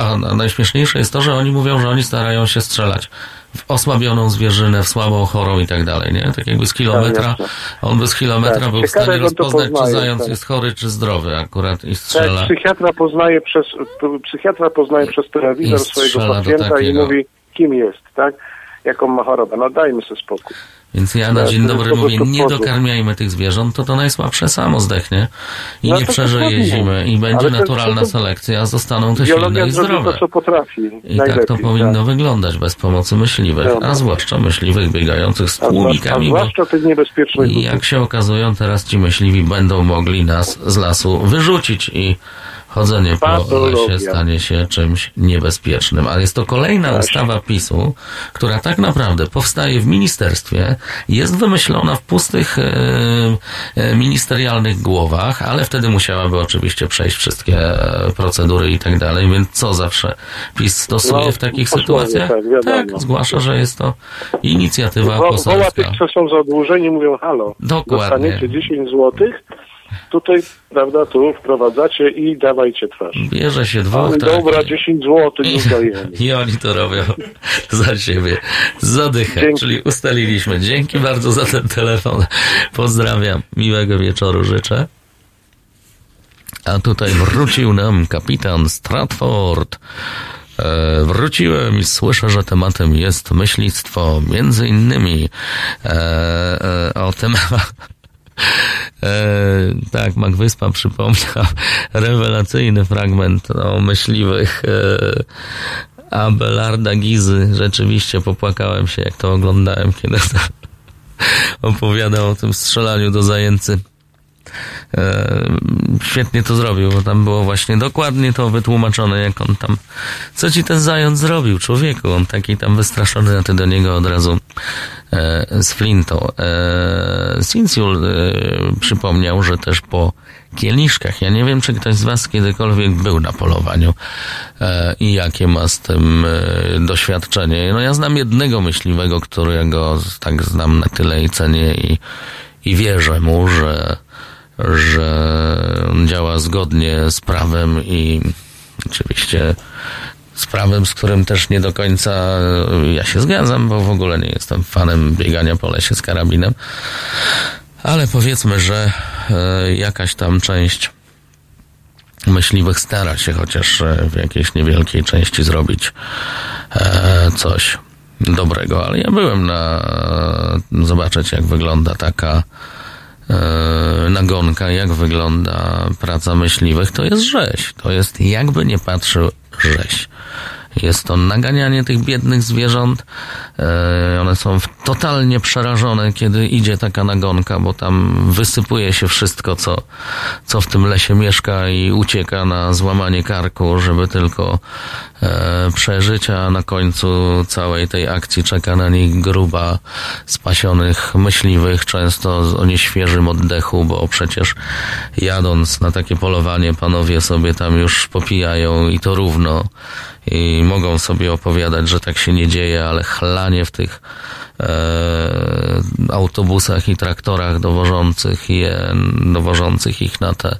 a, a najśmieszniejsze jest to, że oni mówią, że oni starają się strzelać w osłabioną zwierzynę, w słabą, chorą i tak dalej, nie? Tak jakby z kilometra, on by z kilometra Tak, był w stanie rozpoznać, czy poznaje, zając tak. jest chory, czy zdrowy akurat i Tak, strzela. psychiatra poznaje przez, psychiatra poznaje przez telewizor swojego pacjenta i mówi, kim jest, tak? jaką ma chorobę. No dajmy sobie spokój. Więc ja na dzień dobry mówię, nie dokarmiajmy tych zwierząt, to to najsłabsze samo zdechnie i No nie przeżyje zimy i będzie naturalna to- selekcja, a zostaną te silne i zdrowe. to, co potrafi. I tak to powinno tak. wyglądać bez pomocy myśliwych, a zwłaszcza myśliwych biegających z A, a tłumikami, bo zwłaszcza tych niebezpiecznych i jak się okazują, teraz ci myśliwi będą mogli nas z lasu wyrzucić i chodzenie po lesie stanie się czymś niebezpiecznym. Ale jest to kolejna Właśnie. ustawa PiSu, która tak naprawdę powstaje w ministerstwie, jest wymyślona w pustych e, e, ministerialnych głowach, ale wtedy musiałaby oczywiście przejść wszystkie e, procedury i tak dalej, więc co zawsze PiS stosuje No, w takich sytuacjach? tak, wiadomo. tak, zgłasza, że jest to inicjatywa Wo- Woła poselska. tych, co są zadłużeni, mówią halo, Dokładnie. dostaniecie 10 złotych, tutaj, prawda, tu wprowadzacie i dawajcie twarz. Bierze się dwóch, Ale tak. dobra, 10 złotych już dajemy. I oni to robią za siebie. Zadychę, Dzięki. czyli ustaliliśmy. Dzięki bardzo za ten telefon. Pozdrawiam. Miłego wieczoru życzę. A tutaj wrócił nam kapitan Stratford. E, wróciłem i słyszę, że tematem jest myślistwo. Między innymi e, e, o tym... E, tak, Magwyspa przypomniał rewelacyjny fragment o myśliwych e, Abelarda Gizy. Rzeczywiście popłakałem się, jak to oglądałem, kiedy opowiadał o tym strzelaniu do zajęcy. E, świetnie to zrobił, bo tam było właśnie dokładnie to wytłumaczone, jak on tam, co ci ten zając zrobił, człowieku, on taki tam wystraszony, a ty do niego od razu e, z flintą. E, Sinciul przypomniał, że też po kieliszkach, ja nie wiem, czy ktoś z was kiedykolwiek był na polowaniu e, i jakie ma z tym e, doświadczenie. No ja znam jednego myśliwego, którego tak znam na tyle i cenię i, i wierzę mu, że że działa zgodnie z prawem i oczywiście z prawem, z którym też nie do końca ja się zgadzam, bo w ogóle nie jestem fanem biegania po lesie z karabinem. Ale powiedzmy, że e, jakaś tam część myśliwych stara się chociaż e, w jakiejś niewielkiej części zrobić e, coś dobrego. Ale ja byłem na zobaczyć, jak wygląda taka e, nagonka, jak wygląda praca myśliwych, to jest rzeź. To jest jakby nie patrzył rzeź. Jest to naganianie tych biednych zwierząt. E, one są totalnie przerażone, kiedy idzie taka nagonka, bo tam wysypuje się wszystko, co, co w tym lesie mieszka i ucieka na złamanie karku, żeby tylko e, przeżyć, a na końcu całej tej akcji czeka na nich gruba spasionych myśliwych, często o nieświeżym oddechu, bo przecież jadąc na takie polowanie, panowie sobie tam już popijają i to równo. I mogą sobie opowiadać, że tak się nie dzieje, ale chlanie w tych e, autobusach i traktorach dowożących je, dowożących ich na te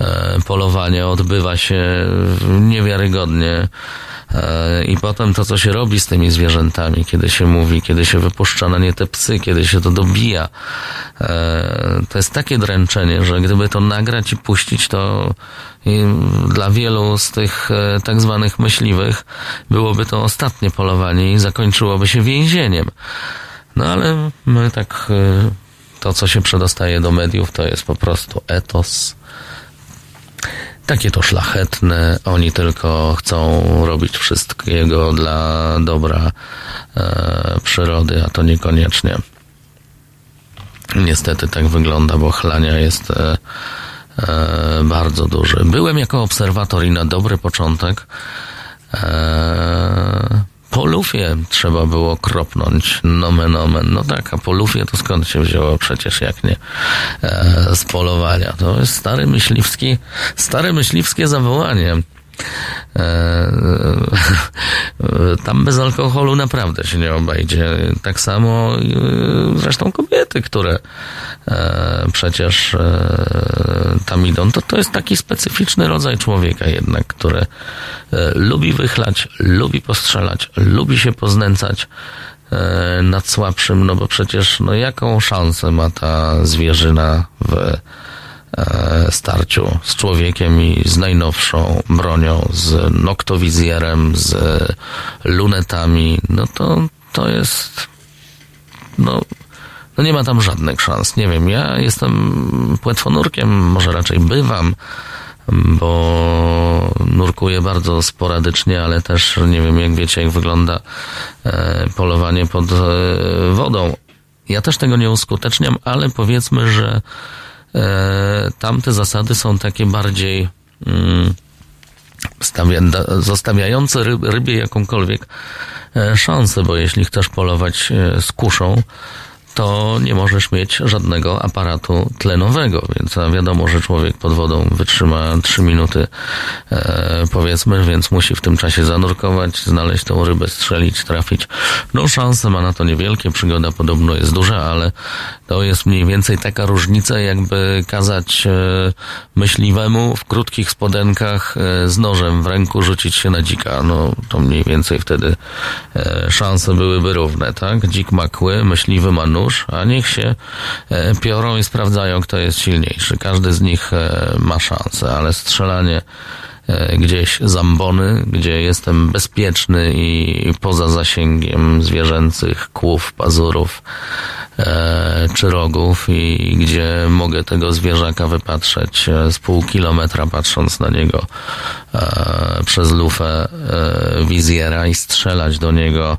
e, polowania odbywa się niewiarygodnie. E, I potem to, co się robi z tymi zwierzętami, kiedy się mówi, kiedy się wypuszcza na nie te psy, kiedy się to dobija, e, to jest takie dręczenie, że gdyby to nagrać i puścić, to dla wielu z tych tak zwanych myśliwych byłoby to ostatnie polowanie i zakończyłoby się więzieniem. No ale my tak, to co się przedostaje do mediów, to jest po prostu etos. Takie to szlachetne, oni tylko chcą robić wszystkiego dla dobra e, przyrody, a to niekoniecznie. Niestety tak wygląda, bo chlania jest e, e, bardzo duży. Byłem jako obserwator i na dobry początek e, po lufie trzeba było kropnąć nomen omen. No tak, a po lufie to skąd się wzięło przecież jak nie e, z polowania. To jest stary myśliwski, stare myśliwskie zawołanie. E, tam bez alkoholu naprawdę się nie obejdzie. Tak samo e, zresztą kobiety, które e, przecież e, tam idą, to to jest taki specyficzny rodzaj człowieka jednak, który e, lubi wychlać, lubi postrzelać, lubi się poznęcać e, nad słabszym, no bo przecież no jaką szansę ma ta zwierzyna w e, starciu z człowiekiem i z najnowszą bronią, z noktowizjerem, z lunetami, no to to jest, no, no nie ma tam żadnych szans. Nie wiem, ja jestem płetwonurkiem, może raczej bywam, bo nurkuję bardzo sporadycznie, ale też nie wiem, jak wiecie, jak wygląda e, polowanie pod e, wodą. Ja też tego nie uskuteczniam, ale powiedzmy, że e, tamte zasady są takie bardziej mm, zostawiające ryb, rybie jakąkolwiek e, szansę, bo jeśli chcesz polować e, z kuszą, to nie możesz mieć żadnego aparatu tlenowego, więc wiadomo, że człowiek pod wodą wytrzyma 3 minuty, e, powiedzmy, więc musi w tym czasie zanurkować, znaleźć tą rybę, strzelić, trafić. No szanse ma na to niewielkie, przygoda podobno jest duża, ale to jest mniej więcej taka różnica, jakby kazać e, myśliwemu w krótkich spodenkach e, z nożem w ręku rzucić się na dzika. No to mniej więcej wtedy e, szanse byłyby równe, tak? Dzik ma kły, myśliwy ma nóż, nóż, a niech się e, piorą i sprawdzają, kto jest silniejszy. Każdy z nich e, ma szansę, ale strzelanie e, gdzieś zambony, gdzie jestem bezpieczny i poza zasięgiem zwierzęcych kłów, pazurów czy rogów i gdzie mogę tego zwierzaka wypatrzeć z pół kilometra patrząc na niego przez lufę wizjera i strzelać do niego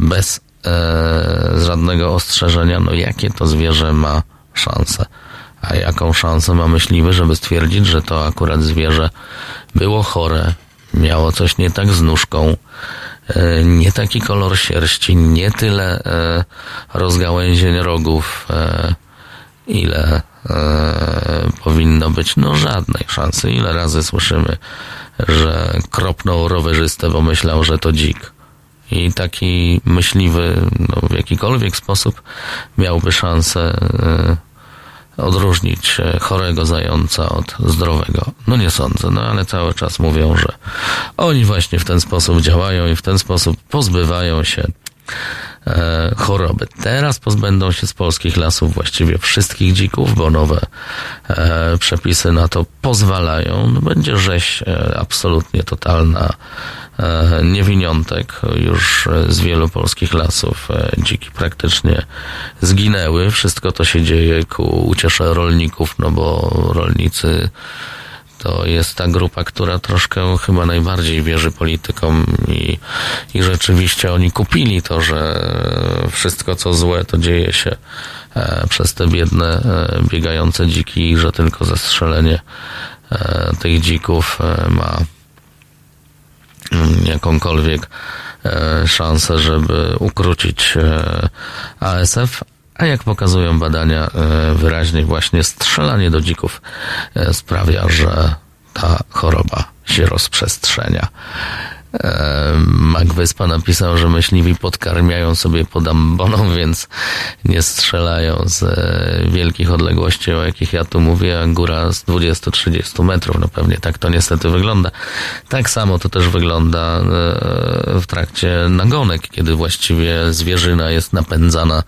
bez z żadnego ostrzeżenia, no jakie to zwierzę ma szansę. A jaką szansę ma myśliwy, żeby stwierdzić, że to akurat zwierzę było chore, miało coś nie tak z nóżką, e, nie taki kolor sierści, nie tyle e, rozgałęzień rogów, e, ile powinno być, no żadnej szansy. Ile razy słyszymy, że kropnął rowerzystę, bo myślał, że to dzik i taki myśliwy no, w jakikolwiek sposób miałby szansę y, odróżnić chorego zająca od zdrowego. No nie sądzę, no ale cały czas mówią, że oni właśnie w ten sposób działają i w ten sposób pozbywają się e, choroby. Teraz pozbędą się z polskich lasów właściwie wszystkich dzików, bo nowe e, przepisy na to pozwalają. No, będzie rzeź e, absolutnie totalna niewiniątek już z wielu polskich lasów. Dziki praktycznie zginęły. Wszystko to się dzieje ku uciesze rolników, no bo rolnicy to jest ta grupa, która troszkę chyba najbardziej wierzy politykom i, i rzeczywiście oni kupili to, że wszystko co złe to dzieje się e, przez te biedne biegające dziki i że tylko zastrzelenie tych dzików ma jakąkolwiek e, szansę, żeby ukrócić e, ASF, a jak pokazują badania e, wyraźnie właśnie strzelanie do dzików sprawia, że ta choroba się rozprzestrzenia. Mac Wyspa napisał, że myśliwi podkarmiają sobie pod amboną, więc nie strzelają z e, wielkich odległości, o jakich ja tu mówię, góra z 20-30 metrów. No pewnie tak to niestety wygląda. Tak samo to też wygląda e, w trakcie nagonek, kiedy właściwie zwierzyna jest napędzana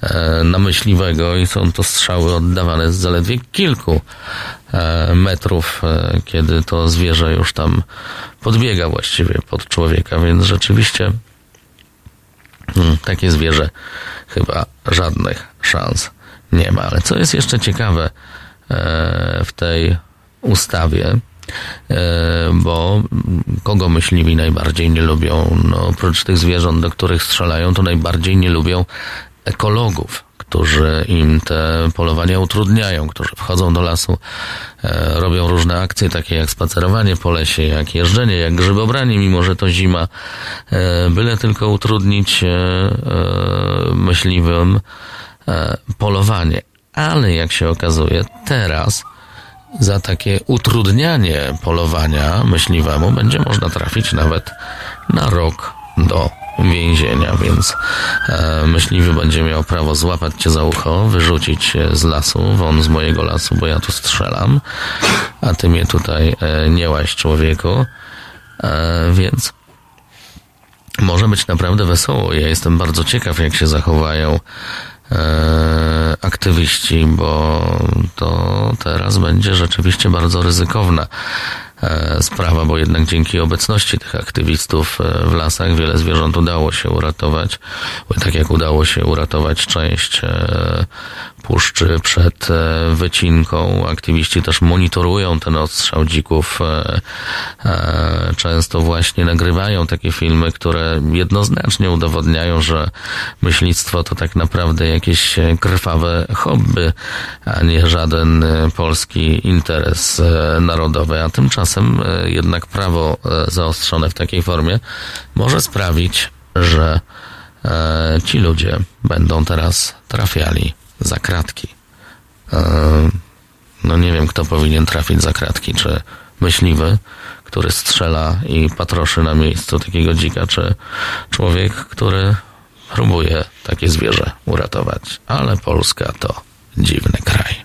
e, na myśliwego i są to strzały oddawane z zaledwie kilku metrów, kiedy to zwierzę już tam podbiega właściwie pod człowieka, więc rzeczywiście hmm, takie zwierzę chyba żadnych szans nie ma. Ale co jest jeszcze ciekawe e, w tej ustawie, e, bo kogo myśliwi najbardziej nie lubią? No, oprócz tych zwierząt, do których strzelają, to najbardziej nie lubią ekologów którzy im te polowania utrudniają, którzy wchodzą do lasu, e, robią różne akcje, takie jak spacerowanie po lesie, jak jeżdżenie, jak grzybobranie, mimo że to zima, e, byle tylko utrudnić e, myśliwym polowanie. Ale jak się okazuje, teraz za takie utrudnianie polowania myśliwemu będzie można trafić nawet na rok do więzienia, więc e, myśliwy będzie miał prawo złapać cię za ucho, wyrzucić cię z lasu, won z mojego lasu, bo ja tu strzelam, a ty mnie tutaj e, nie łaś człowieku, e, więc może być naprawdę wesoło. Ja jestem bardzo ciekaw, jak się zachowają e, aktywiści, bo to teraz będzie rzeczywiście bardzo ryzykowna e, sprawa, bo jednak dzięki obecności tych aktywistów e, w lasach wiele zwierząt udało się uratować. Tak jak udało się uratować część e, puszczy przed e, wycinką. Aktywiści też monitorują ten odstrzał dzików. E, e, często właśnie nagrywają takie filmy, które jednoznacznie udowodniają, że myślictwo to tak naprawdę jakieś krwawe hobby, a nie żaden polski interes narodowy. A tymczasem jednak prawo zaostrzone w takiej formie może sprawić, że ci ludzie będą teraz trafiali za kratki. No nie wiem, kto powinien trafić za kratki, czy myśliwy, który strzela i patroszy na miejscu takiego dzika, czy człowiek, który próbuje takie zwierzę uratować. Ale Polska to dziwny kraj.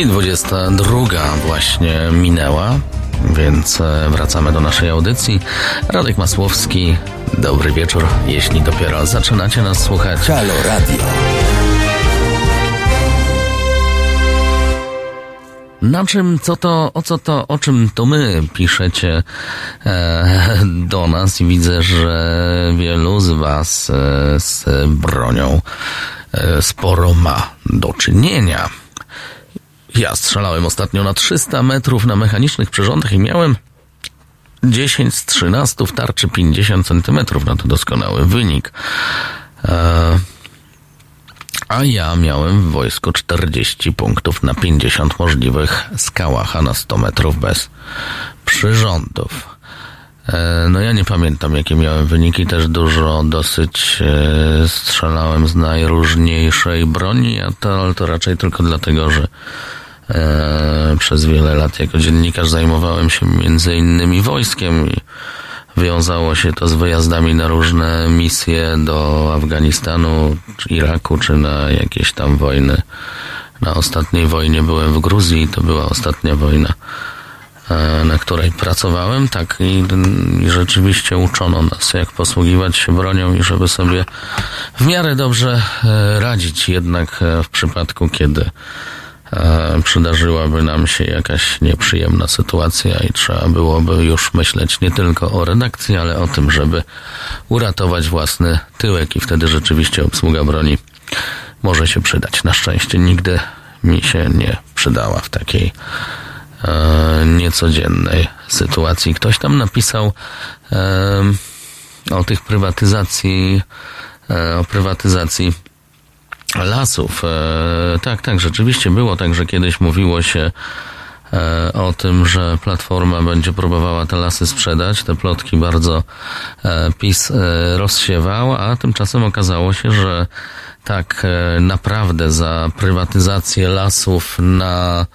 I 22 właśnie minęła, więc e, wracamy do naszej audycji. Radek Masłowski, dobry wieczór, jeśli dopiero zaczynacie nas słuchać. Halo Radio. Na czym, co to, o co to, o czym to my piszecie e, do nas i widzę, że wielu z was e, z bronią e, sporo ma do czynienia. Ja strzelałem ostatnio na 300 metrów na mechanicznych przyrządach i miałem 10 z 13 w tarczy 50 centymetrów. No to doskonały wynik. E, a ja miałem w wojsku 40 punktów na 50 możliwych skałach, a na 100 metrów bez przyrządów. E, No ja nie pamiętam jakie miałem wyniki, też dużo dosyć e, strzelałem z najróżniejszej broni, a ale to raczej tylko dlatego, że e, przez wiele lat jako dziennikarz zajmowałem się między innymi wojskiem i wiązało się to z wyjazdami na różne misje do Afganistanu, czy Iraku, czy na jakieś tam wojny. Na ostatniej wojnie byłem w Gruzji, to była ostatnia wojna, e, na której pracowałem, tak, i, i rzeczywiście uczono nas, jak posługiwać się bronią i żeby sobie w miarę dobrze e, radzić, jednak e, w przypadku, kiedy przydarzyłaby nam się jakaś nieprzyjemna sytuacja i trzeba byłoby już myśleć nie tylko o redakcji, ale o tym, żeby uratować własny tyłek i wtedy rzeczywiście obsługa broni może się przydać. Na szczęście nigdy mi się nie przydała w takiej e, niecodziennej sytuacji. Ktoś tam napisał e, o tych prywatyzacji, e, o prywatyzacji lasów. E, tak, tak, rzeczywiście było tak, że kiedyś mówiło się e, o tym, że Platforma będzie próbowała te lasy sprzedać. Te plotki bardzo e, PiS rozsiewał, a tymczasem okazało się, że tak naprawdę za prywatyzację lasów na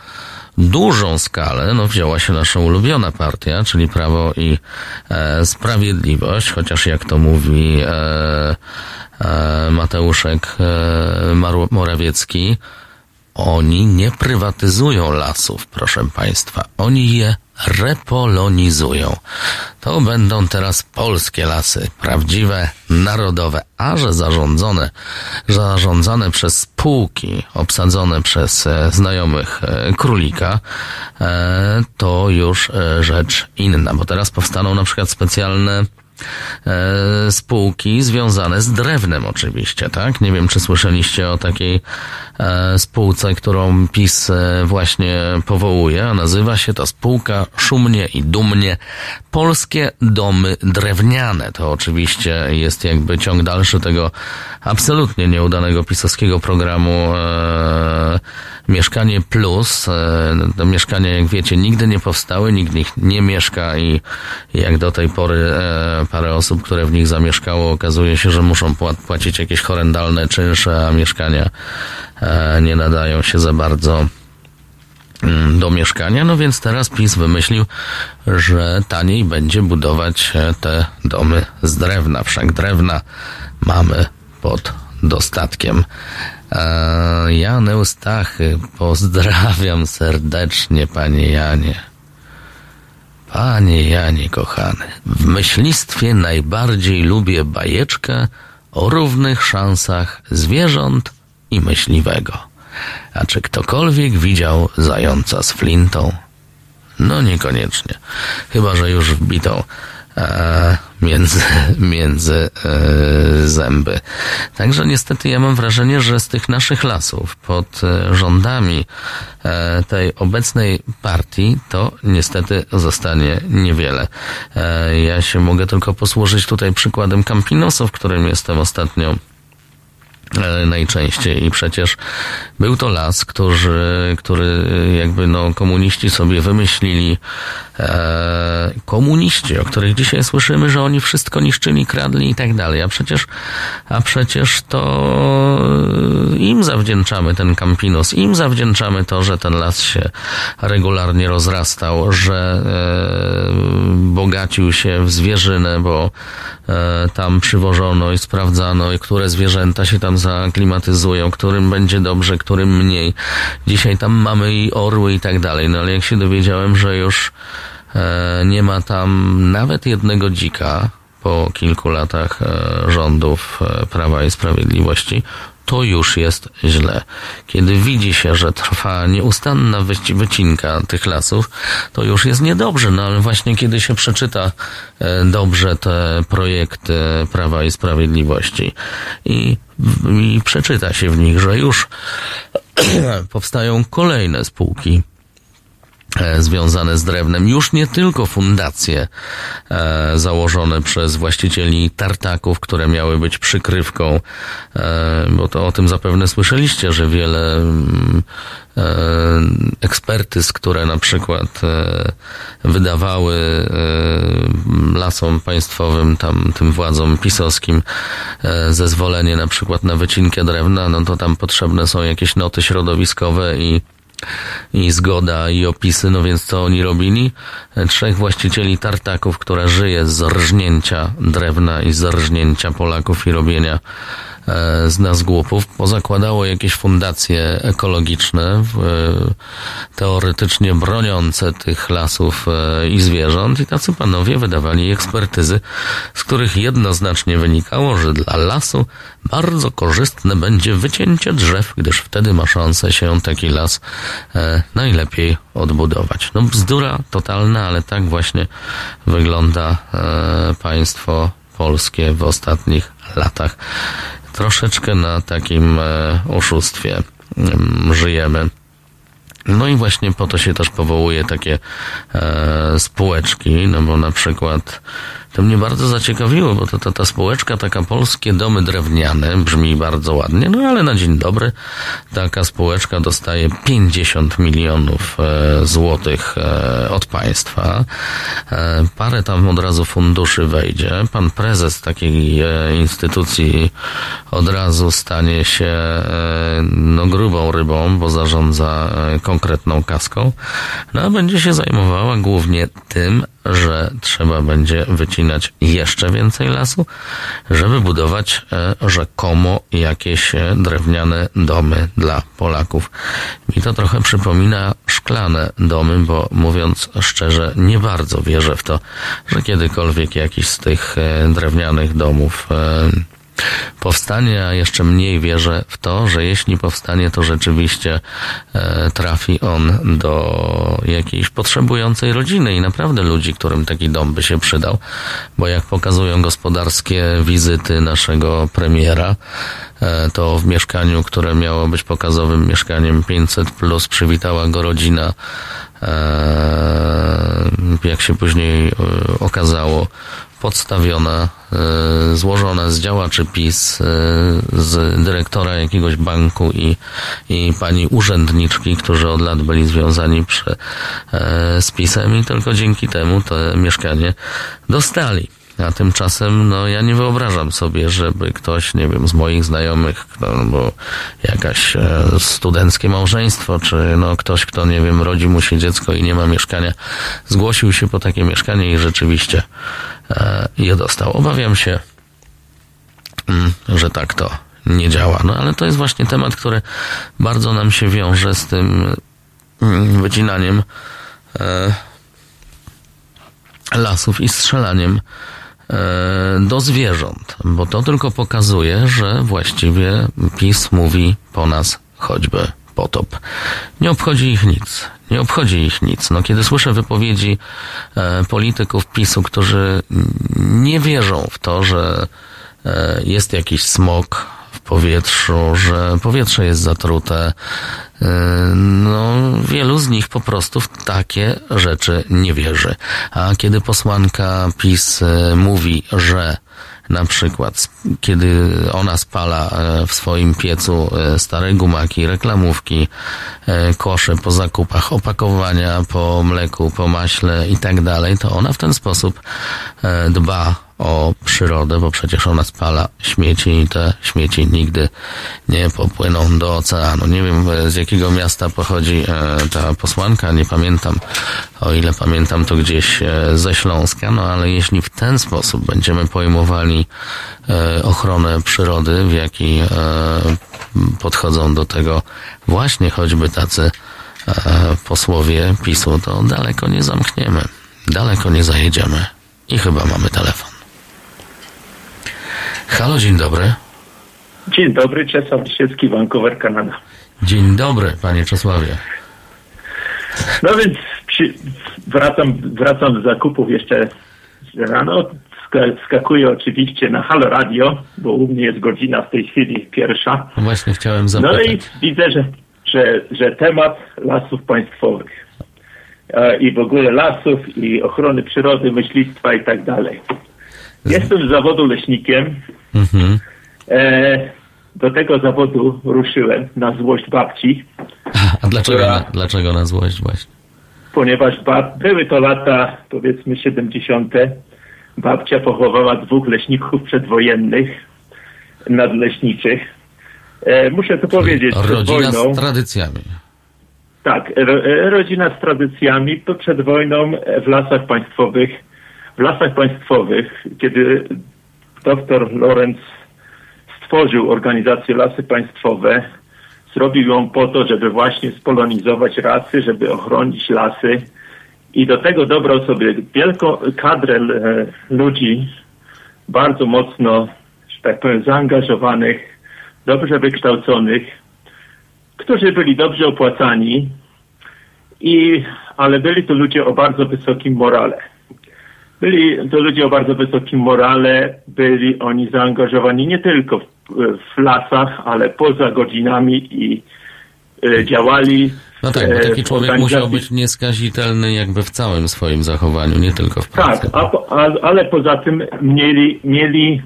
dużą skalę, no wzięła się nasza ulubiona partia, czyli Prawo i Sprawiedliwość, chociaż jak to mówi Mateuszek e, Morawiecki, oni nie prywatyzują lasów, proszę Państwa. Oni je repolonizują. To będą teraz polskie lasy, prawdziwe, narodowe, a że zarządzone, zarządzane przez spółki, obsadzone przez e, znajomych e, królika, e, to już e, rzecz inna, bo teraz powstaną na przykład specjalne e, spółki związane z drewnem oczywiście, tak? Nie wiem, czy słyszeliście o takiej e, spółce, którą PiS e, właśnie powołuje, a nazywa się ta spółka szumnie i dumnie Polskie Domy Drewniane. To oczywiście jest jakby ciąg dalszy tego absolutnie nieudanego pisowskiego programu e, Mieszkanie Plus. E, te mieszkania, jak wiecie, nigdy nie powstały, nikt nich nie mieszka i jak do tej pory e, parę osób, które w nich zamieszkało, okazuje się, że muszą płacić jakieś horrendalne czynsze, a mieszkania e, nie nadają się za bardzo mm, do mieszkania, no więc teraz PiS wymyślił, że taniej będzie budować te domy z drewna. Wszak drewna mamy pod dostatkiem. Jan Eustachy, pozdrawiam serdecznie, panie Janie. Panie Janie, kochany, w myślistwie najbardziej lubię bajeczkę o równych szansach zwierząt i myśliwego. A czy ktokolwiek widział zająca z flintą? No niekoniecznie. Chyba, że już wbitą między, między e, zęby. Także niestety ja mam wrażenie, że z tych naszych lasów pod e, rządami e, tej obecnej partii to niestety zostanie niewiele. E, ja się mogę tylko posłużyć tutaj przykładem Campinosu, w którym jestem ostatnio E, najczęściej. I przecież był to las, który, który jakby no komuniści sobie wymyślili e, komuniści, o których dzisiaj słyszymy, że oni wszystko niszczyli, kradli i tak dalej, a przecież a przecież to im zawdzięczamy ten Campinos, im zawdzięczamy to, że ten las się regularnie rozrastał, że e, bogacił się w zwierzynę, bo e, tam przywożono i sprawdzano, i które zwierzęta się tam zaklimatyzują, którym będzie dobrze, którym mniej. Dzisiaj tam mamy i orły i tak dalej, no ale jak się dowiedziałem, że już e, nie ma tam nawet jednego dzika po kilku latach e, rządów e, Prawa i Sprawiedliwości, to już jest źle. Kiedy widzi się, że trwa nieustanna wycinka tych lasów, to już jest niedobrze, no ale właśnie kiedy się przeczyta e, dobrze te projekty Prawa i Sprawiedliwości i, i przeczyta się w nich, że już powstają kolejne spółki związane z drewnem. Już nie tylko fundacje e, założone przez właścicieli tartaków, które miały być przykrywką, e, bo to o tym zapewne słyszeliście, że wiele mm, e, ekspertyz, które na przykład e, wydawały e, lasom państwowym, tam tym władzom pisowskim zezwolenie na przykład na wycinkę drewna, no to tam potrzebne są jakieś noty środowiskowe i i zgoda i opisy, no więc co oni robili? Trzech właścicieli tartaków, która żyje z rżnięcia drewna i z rżnięcia Polaków i robienia z nas głupów, pozakładało jakieś fundacje ekologiczne, e, teoretycznie broniące tych lasów e, i zwierząt i tacy panowie wydawali ekspertyzy, z których jednoznacznie wynikało, że dla lasu bardzo korzystne będzie wycięcie drzew, gdyż wtedy ma szansę się taki las najlepiej odbudować. No bzdura totalna, ale tak właśnie wygląda państwo polskie w ostatnich latach troszeczkę na takim e, oszustwie mm, żyjemy. No i właśnie po to się też powołuje takie e, spółeczki, no bo na przykład to mnie bardzo zaciekawiło, bo to, to ta spółeczka, taka polskie domy drewniane, brzmi bardzo ładnie, no ale na dzień dobry taka spółeczka dostaje 50 milionów e, złotych e, od państwa. E, parę tam od razu funduszy wejdzie. Pan prezes takiej e, instytucji od razu stanie się e, no grubą rybą, bo zarządza e, konkretną kaską. No a będzie się zajmowała głównie tym, że trzeba będzie wycinać jeszcze więcej lasu, żeby budować e, rzekomo jakieś e, drewniane domy dla Polaków. Mi to trochę przypomina szklane domy, bo mówiąc szczerze, nie bardzo wierzę w to, że kiedykolwiek jakiś z tych e, drewnianych domów powstanie, a jeszcze mniej wierzę w to, że jeśli powstanie, to rzeczywiście e, trafi on do jakiejś potrzebującej rodziny i naprawdę ludzi, którym taki dom by się przydał. Bo jak pokazują gospodarskie wizyty naszego premiera, e, to w mieszkaniu, które miało być pokazowym mieszkaniem 500 plus przywitała go rodzina e, jak się później okazało, podstawiona, e, złożona z działaczy PiS, e, z dyrektora jakiegoś banku i, i pani urzędniczki, którzy od lat byli związani przy, e, z PiSem i tylko dzięki temu to mieszkanie dostali. A tymczasem, no, ja nie wyobrażam sobie, żeby ktoś, nie wiem, z moich znajomych, no, bo jakaś e, studenckie małżeństwo, czy no, ktoś, kto, nie wiem, rodzi mu się dziecko i nie ma mieszkania, zgłosił się po takie mieszkanie i rzeczywiście e, je dostał. Obawiam się, mm, że tak to nie działa. No, ale to jest właśnie temat, który bardzo nam się wiąże z tym mm, wycinaniem e, lasów i strzelaniem do zwierząt, bo to tylko pokazuje, że właściwie PiS mówi po nas choćby potop. Nie obchodzi ich nic. Nie obchodzi ich nic. No, kiedy słyszę wypowiedzi e, polityków PiSu, którzy nie wierzą w to, że e, jest jakiś smog w powietrzu, że powietrze jest zatrute, E, no, wielu z nich po prostu w takie rzeczy nie wierzy. A kiedy posłanka PiS e, mówi, że na przykład, kiedy ona spala e, w swoim piecu stare gumaki, reklamówki, kosze po zakupach, opakowania po mleku, po maśle i tak dalej, to ona w ten sposób dba o przyrodę, bo przecież ona spala śmieci i te śmieci nigdy nie popłyną do oceanu. Nie wiem z jakiego miasta pochodzi e, ta posłanka, nie pamiętam, o ile pamiętam to gdzieś e, ze Śląska, no ale jeśli w ten sposób będziemy pojmowali e, ochronę przyrody, w jaki podchodzą do tego właśnie choćby tacy posłowie PiSu, to daleko nie zamkniemy, daleko nie zajedziemy i chyba mamy telefon. Halo, dzień dobry. Dzień dobry, Czesław Lisiecki, Vancouver, Kanada. Dzień dobry, panie Czesławie. No więc przy, wracam, wracam z zakupów jeszcze rano. Skakuję oczywiście na Halo Radio, bo u mnie jest godzina w tej chwili pierwsza. No właśnie chciałem zapytać. No i widzę, że, że, że temat lasów państwowych e, i w ogóle lasów i ochrony przyrody, myślistwa i tak dalej. Jestem z zawodu leśnikiem. Mhm. E, do tego zawodu ruszyłem na złość babci. A dlaczego, która, na, dlaczego na złość właśnie? Ponieważ bab, były to lata, powiedzmy 70. Babcia pochowała dwóch leśników przedwojennych, nadleśniczych. E, muszę to powiedzieć, rodzina wojną, z tradycjami. Tak, e, rodzina z tradycjami. To przed wojną w lasach państwowych w lasach państwowych, kiedy dr Lorenz stworzył organizację Lasy Państwowe, zrobił ją po to, żeby właśnie spolonizować rasy, żeby ochronić lasy i do tego dobrał sobie wielką kadrę e, ludzi, bardzo mocno, że tak powiem, zaangażowanych, dobrze wykształconych, którzy byli dobrze opłacani, i, ale byli to ludzie o bardzo wysokim morale. Byli to ludzie o bardzo wysokim morale, byli oni zaangażowani nie tylko w, w lasach, ale poza godzinami i e, działali. No tak, bo taki człowiek musiał być nieskazitelny jakby w całym swoim zachowaniu, nie tylko w pracy. Tak, a, a, ale poza tym mieli, mieli,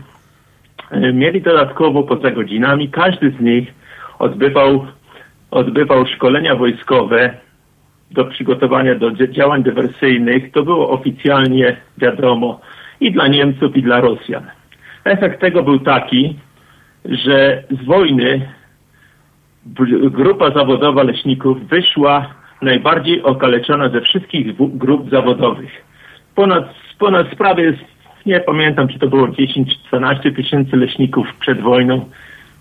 e, mieli dodatkowo poza godzinami, każdy z nich odbywał, odbywał szkolenia wojskowe do przygotowania do działań dywersyjnych, to było oficjalnie wiadomo i dla Niemców, i dla Rosjan. Efekt tego był taki, że z wojny grupa zawodowa leśników wyszła najbardziej okaleczona ze wszystkich grup zawodowych. Ponad, ponad sprawie, nie pamiętam, czy to było 10 czy 12 tysięcy leśników przed wojną.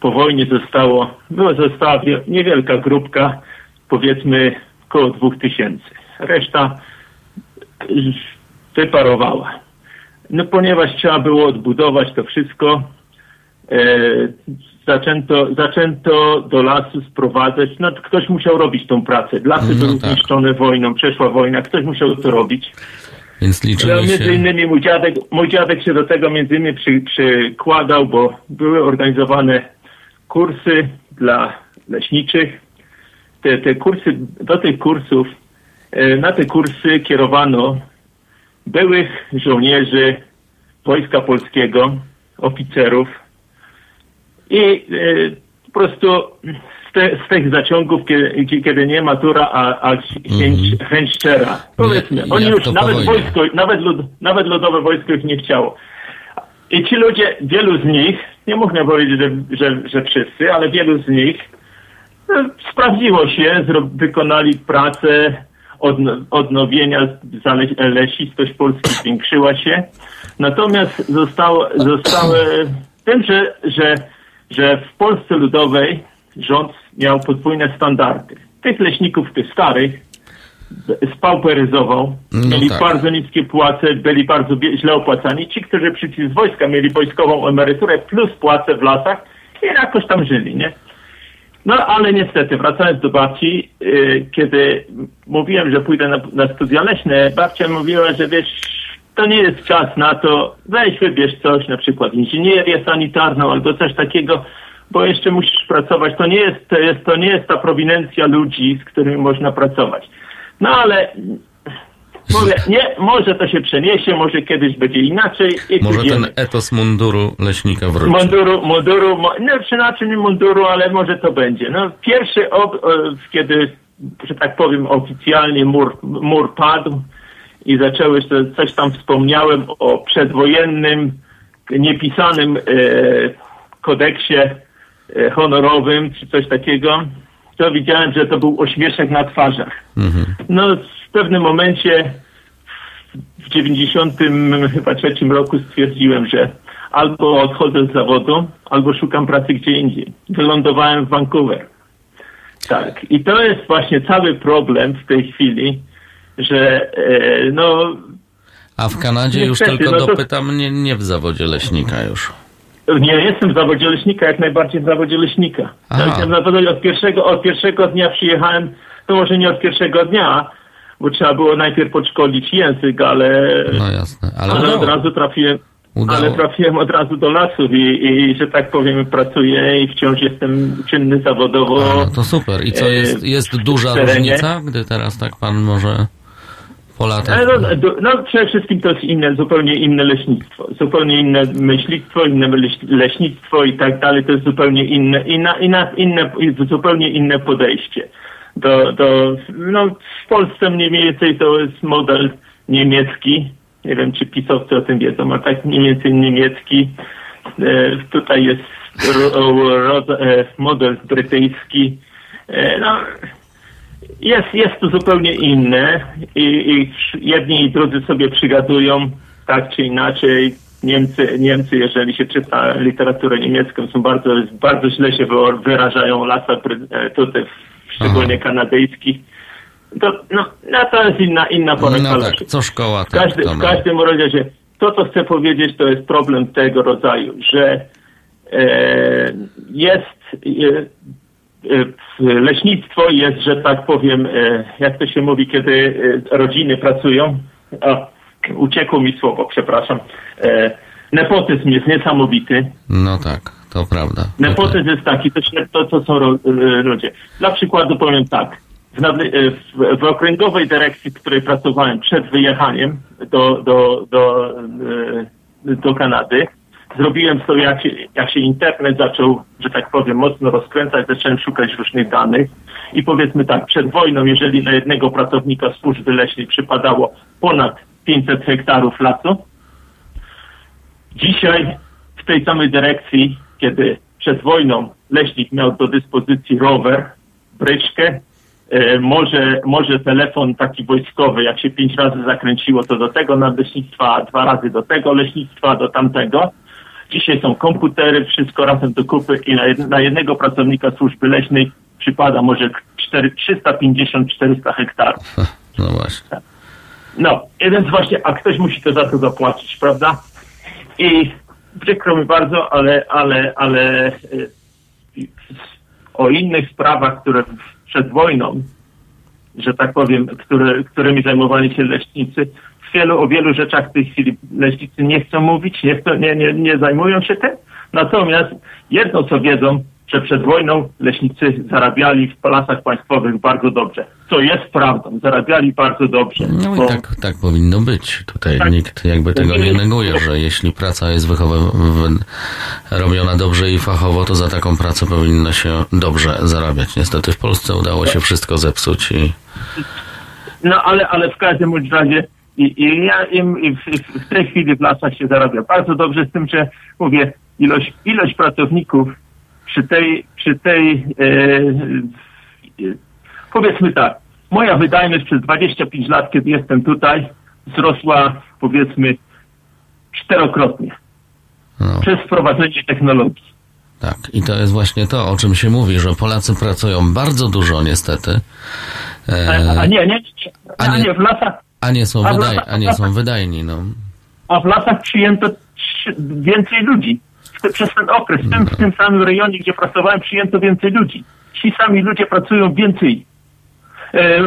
Po wojnie zostało, była, została niewielka grupka, powiedzmy około dwóch tysięcy. Reszta wyparowała. No ponieważ trzeba było odbudować to wszystko, e, zaczęto, zaczęto do lasu sprowadzać, no ktoś musiał robić tą pracę. Lasy No były tak. zniszczone wojną, przeszła wojna, ktoś musiał to robić. Więc No, liczyły między innymi mój dziadek, mój dziadek się do tego między innymi przy, przykładał, bo były organizowane kursy dla leśniczych. Te, te kursy, do tych kursów, e, na te kursy kierowano byłych żołnierzy Wojska Polskiego, oficerów i e, po prostu z, te, z tych zaciągów, kiedy, kiedy nie matura, a, a chęć, chęć szczera. Powiedzmy, oni już nawet wojnie. wojsko, nawet, lud, nawet ludowe wojsko ich nie chciało. I ci ludzie, wielu z nich, nie można powiedzieć, że, że, że wszyscy, ale wielu z nich sprawdziło się, wykonali pracę odno, odnowienia, lesistość Polski zwiększyła się. Natomiast zostało, zostały tym, że, że, że w Polsce Ludowej rząd miał podwójne standardy. Tych leśników, tych starych, spauperyzował, No mieli tak. bardzo niskie płace, byli bardzo źle opłacani. Ci, którzy przyszli z wojska, mieli wojskową emeryturę plus płace w lasach i jakoś tam żyli, nie? No ale niestety, wracając do babci, yy, kiedy mówiłem, że pójdę na, na studia leśne, babcia mówiła, że wiesz, to nie jest czas na to, weź wybierz coś, na przykład inżynierię sanitarną albo coś takiego, bo jeszcze musisz pracować. To nie jest, to jest, to nie jest ta prowinencja ludzi, z którymi można pracować. No ale mówię, nie, może to się przeniesie, może kiedyś będzie inaczej. I Może ten etos munduru leśnika wróci. Munduru, munduru, no przynajmniej nie munduru, ale może to będzie. No pierwszy, ob, e, kiedy, że tak powiem, oficjalnie mur, mur padł i zaczęły się, coś tam wspomniałem o przedwojennym, niepisanym e, kodeksie e, honorowym, czy coś takiego, to widziałem, że to był ośmieszek na twarzach. Mhm. No w pewnym momencie w 90 chyba trzecim roku stwierdziłem, że albo odchodzę z zawodu, albo szukam pracy gdzie indziej. Wylądowałem w Vancouver. Tak. I to jest właśnie cały problem w tej chwili, że e, no A w Kanadzie już tylko no to- dopytam, nie, nie w zawodzie leśnika już. nie jestem w zawodzie leśnika, jak najbardziej w zawodzie leśnika. Aha. Ja jestem w zawodzie od pierwszego, od pierwszego dnia przyjechałem, to może nie od pierwszego dnia, bo trzeba było najpierw podszkolić język, ale No jasne, ale, ale od razu trafiłem, Udało. ale trafiłem od razu do lasów i, i, że tak powiem, pracuję i wciąż jestem czynny zawodowo. A, no to super. I co, e, jest, jest duża różnica, gdy teraz tak pan może po latach... Ale No, du- no przede wszystkim to jest inne, zupełnie inne leśnictwo. Zupełnie inne myślnictwo, inne leś- leśnictwo i tak dalej. To jest zupełnie inne, inna, inna, inne, zupełnie inne podejście. Do, do, no, w Polsce mniej więcej to jest model niemiecki. Nie wiem, czy pisowcy o tym wiedzą, a tak mniej więcej niemiecki. E, tutaj jest ro, ro, e, model brytyjski. E, no, jest, jest to zupełnie inne i, i jedni i drudzy sobie przygadują tak czy inaczej. Niemcy, Niemcy, jeżeli się czyta literaturę niemiecką, są bardzo, bardzo źle się wyrażają lasa bry- e, tutaj, szczególnie kanadyjskich. To, no, no to jest inna, inna pora No tak, co szkoła, W, tak każdy, to w każdym razie, to co chcę powiedzieć, to jest problem tego rodzaju, że e, jest e, e, leśnictwo jest, że tak powiem, e, jak to się mówi, kiedy e, rodziny pracują. A, uciekło mi słowo, przepraszam. E, nepotyzm jest niesamowity. No tak, to prawda. Nepotyzm jest taki, to, to, to są ro, e, ludzie. Dla przykładu powiem tak. W, e, w, w okręgowej dyrekcji, w której pracowałem przed wyjechaniem do, do, do, e, do Kanady, zrobiłem sobie, jak się, jak się internet zaczął, że tak powiem, mocno rozkręcać, zacząłem szukać różnych danych i powiedzmy tak, przed wojną, jeżeli na jednego pracownika służby leśnej przypadało ponad 500 hektarów lasu, Dzisiaj w tej samej dyrekcji, kiedy przed wojną leśnik miał do dyspozycji rower, bryczkę, e, może, może telefon taki wojskowy, jak się pięć razy zakręciło, to do tego nadleśnictwa, a dwa razy do tego leśnictwa, do tamtego. Dzisiaj są komputery, wszystko razem do kupy i na, jed, na jednego pracownika służby leśnej przypada może 4, 350-400 hektarów. No właśnie. No, i więc właśnie, a ktoś musi to za to zapłacić, prawda? I przykro mi bardzo, ale, ale, ale e, o innych sprawach, które przed wojną, że tak powiem, które, którymi zajmowali się leśnicy, w wielu, o wielu rzeczach w tej chwili leśnicy nie chcą mówić, nie, chcą, nie, nie, nie zajmują się tym. Natomiast jedno, co wiedzą, że przed wojną leśnicy zarabiali w lasach państwowych bardzo dobrze. Co jest prawdą, zarabiali bardzo dobrze. No bo- i tak, tak powinno być. Tutaj Tak. nikt jakby tego nie neguje, że jeśli praca jest wychowa- w- robiona dobrze i fachowo, to za taką pracę powinno się dobrze zarabiać. Niestety w Polsce udało się wszystko zepsuć i No ale, ale w każdym razie i, i ja im i w, w- w tej chwili w lasach się zarabia bardzo dobrze z tym, że mówię, ilość, ilość pracowników przy tej, przy tej e, e, powiedzmy tak, moja wydajność przez 25 lat, kiedy jestem tutaj, wzrosła powiedzmy czterokrotnie no, przez wprowadzenie technologii. tak. I to jest właśnie to, o czym się mówi, że Polacy pracują bardzo dużo niestety, A, e, a nie, nie, nie, a a nie- nie, w lasach a nie są, a wydaj- lasach- a nie są wydajni. No. a w lasach przyjęto więcej ludzi. Te, przez ten okres, w tym, w tym samym rejonie, gdzie pracowałem, przyjęto więcej ludzi. Ci sami ludzie pracują więcej. E,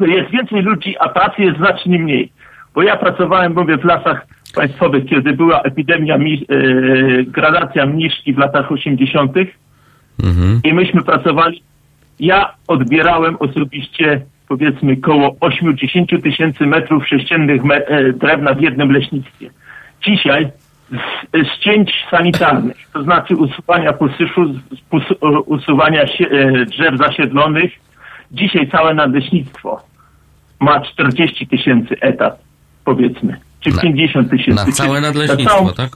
jest więcej ludzi, a pracy jest znacznie mniej. Bo ja pracowałem, mówię, w lasach państwowych, kiedy była epidemia, mi, e, gradacja mniszki w latach 80. Mhm. i myśmy pracowali. Ja odbierałem osobiście powiedzmy koło 80 tysięcy metrów sześciennych e, drewna w jednym leśnictwie. Dzisiaj z, z cięć sanitarnych, to znaczy usuwania posyszu, z- pus, o, usuwania się, e, drzew zasiedlonych, dzisiaj całe nadleśnictwo ma 40 tysięcy etat, powiedzmy, czy Na- 50 tysięcy. Na całe nadleśnictwo, całą- tak?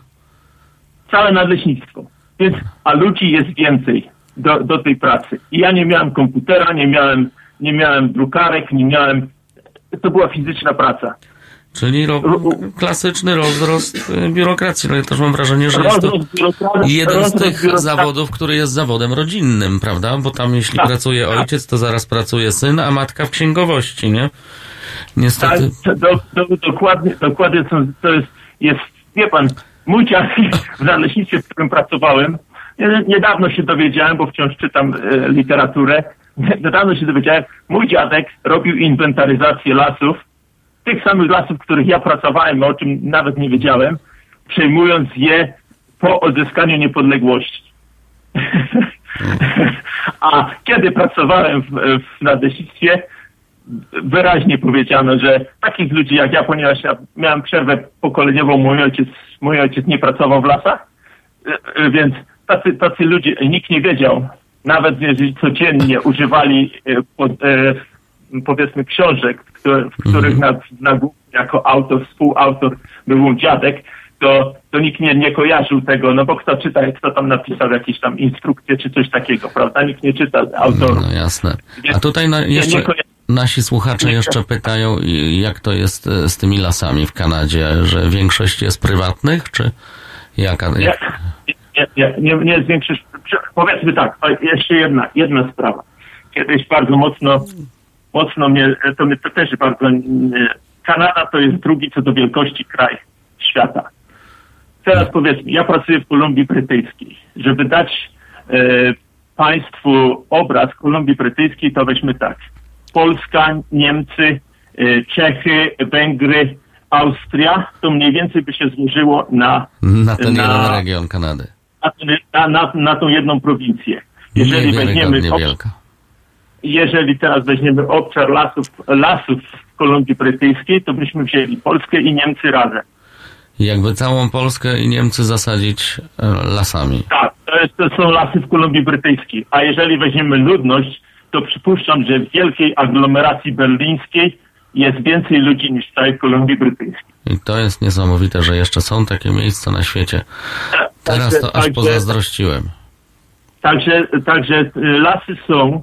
całe nadleśnictwo. Więc, a ludzi jest więcej do, do tej pracy. I ja nie miałem komputera, nie miałem, nie miałem drukarek, nie miałem, to była fizyczna praca. Czyli ro, klasyczny rozrost y, biurokracji. No ja też mam wrażenie, że jest to jeden z tych zawodów, który jest zawodem rodzinnym, prawda? Bo tam jeśli Tak, pracuje tak. ojciec, to zaraz pracuje syn, a matka w księgowości, nie? Tak, Niestety. to, do, do, dokładnie, dokładnie to jest, jest, wie pan, mój dziadek w nadleśnictwie, w którym pracowałem, nie- niedawno się dowiedziałem, bo wciąż czytam e, literaturę, niedawno się dowiedziałem, mój dziadek robił inwentaryzację lasów, tych samych lasów, w których ja pracowałem, o czym nawet nie wiedziałem, przejmując je po odzyskaniu niepodległości. A kiedy pracowałem w, w nadleśnictwie, wyraźnie powiedziano, że takich ludzi jak ja, ponieważ ja miałem przerwę pokoleniową, mój ojciec, mój ojciec nie pracował w lasach, e, więc tacy, tacy ludzie, nikt nie wiedział, nawet jeżeli codziennie używali e, pod, e, powiedzmy książek, które, w których na, na, jako autor, współautor był dziadek, to, to nikt nie, nie kojarzył tego, no bo kto czyta, kto tam napisał jakieś tam instrukcje czy coś takiego, prawda? Nikt nie czyta autorów. No jasne. Więc A tutaj na, jeszcze nasi słuchacze jeszcze pytają, jak to jest e, z tymi lasami w Kanadzie, że większość jest prywatnych, czy jaka? Nie, nie, nie, nie, nie zwiększysz. prze- Powiedzmy tak, jeszcze jedna, jedna sprawa. Kiedyś bardzo mocno, mocno mnie, to mnie to też bardzo. mm, Kanada to jest drugi co do wielkości kraj świata. Teraz powiedzmy, ja pracuję w Kolumbii Brytyjskiej. Żeby dać e, Państwu obraz Kolumbii Brytyjskiej, to weźmy tak. Polska, Niemcy, e, Czechy, Węgry, Austria, to mniej więcej by się złożyło na Na ten na- jeden region Kanady. na, na, na, na tą jedną prowincję. Jeżeli weźmiemy, Niewiarygodnie ob, wielka. Jeżeli teraz weźmiemy obszar lasów, lasów w Kolumbii Brytyjskiej, to byśmy wzięli Polskę i Niemcy razem. Jakby całą Polskę i Niemcy zasadzić e, lasami. Tak, to, jest, to są lasy w Kolumbii Brytyjskiej. A jeżeli weźmiemy ludność, to przypuszczam, że w wielkiej aglomeracji berlińskiej jest więcej ludzi niż w całej Kolumbii Brytyjskiej. I to jest niesamowite, że jeszcze są takie miejsca na świecie. Teraz Także- to aż pozazdrościłem. Także, także y, lasy są,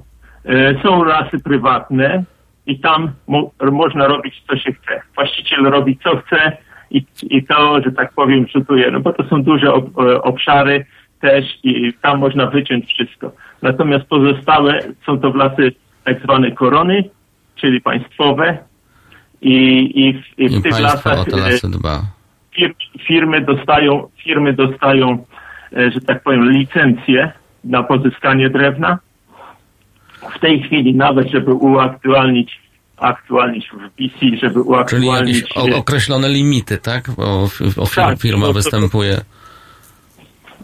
są lasy prywatne i tam mo, można robić co się chce. Właściciel robi co chce i, i to, że tak powiem, rzutuje, no bo to są duże ob, e, obszary też i tam można wyciąć wszystko. Natomiast pozostałe są to lasy tak zwane korony, czyli państwowe i, i, w, i w I tych lasach e, lasy dba. firmy dostają, firmy dostają, e, że tak powiem, licencje na pozyskanie drewna. W tej chwili nawet, żeby uaktualnić aktualnić w BC, żeby Czyli uaktualnić... jakieś o, określone limity, tak? Bo Tak, firma no to- występuje.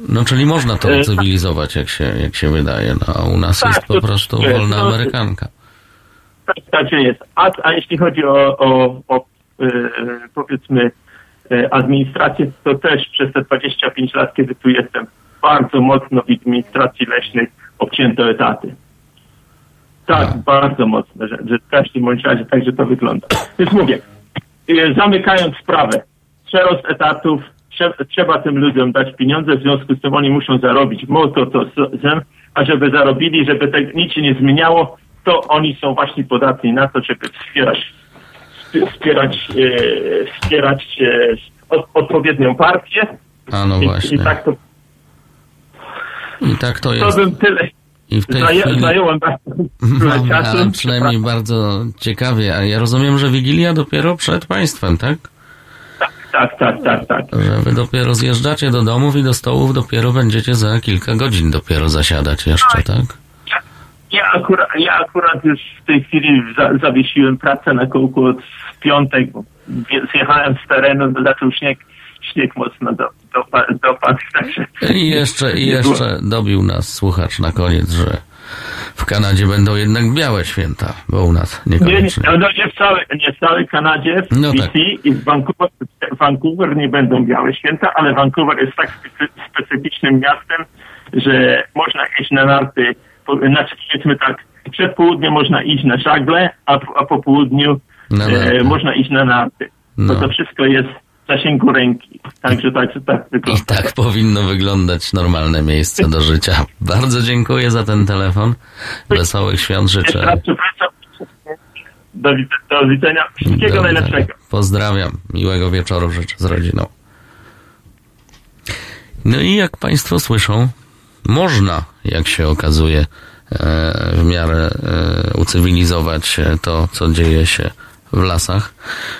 No, czyli można to E, ucywilizować, jak się, jak się wydaje. No, a u nas Tak, jest po prostu to wolna no, amerykanka. Tak, tak jest. A, a jeśli chodzi o, o, o e, powiedzmy e, administrację, to też przez te 25 lat, kiedy tu jestem, bardzo mocno w administracji leśnej obcięto etaty. Tak, A. bardzo mocno, że, że w każdym bądź razie także to wygląda. Więc mówię, e, zamykając sprawę, przerost etatów, trze- trzeba tym ludziom dać pieniądze, w związku z tym oni muszą zarobić moto to zem, a żeby zarobili, żeby tak nic się nie zmieniało, to oni są właśnie podatni na to, żeby wspierać, sp- wspierać, e, wspierać e, od, odpowiednią partię. A no I, właśnie. I tak to, I tak to to jest. bym tyle. I w tej Zaję, chwili... No, dużo ale czasu. przynajmniej bardzo ciekawie. A ja rozumiem, że Wigilia dopiero przed państwem, tak? Tak, tak, tak, tak. Że wy dopiero zjeżdżacie do domów i do stołów dopiero będziecie za kilka godzin dopiero zasiadać jeszcze, tak? Ja akurat, ja akurat już w tej chwili za, zawiesiłem pracę na kółku od piątek, zjechałem z terenu, zaczął śnieg, śnieg mocno do, do, dopadł, także... I jeszcze, i jeszcze dobił nas słuchacz na koniec, że w Kanadzie będą jednak białe święta, bo u nas Nie, nie, niekoniecznie. no nie w całej, nie w całej Kanadzie, w No BC tak. i w Vancouver, w Vancouver nie będą białe święta, ale Vancouver jest tak specy, specyficznym miastem, że można iść na narty, znaczy powiedzmy tak, przed południem można iść na żagle, a, po- a po południu e, można iść na narty. No. Bo to wszystko jest zasięgu ręki. Także tak, tak I wygląda. tak powinno wyglądać normalne miejsce do życia. Bardzo dziękuję za ten telefon. Wesołych świąt życzę. Do, do widzenia. Wszystkiego Do najlepszego. Pozdrawiam. Miłego wieczoru życzę z rodziną. No i jak Państwo słyszą, można, jak się okazuje, e, w miarę e, ucywilizować e, to, co dzieje się w lasach.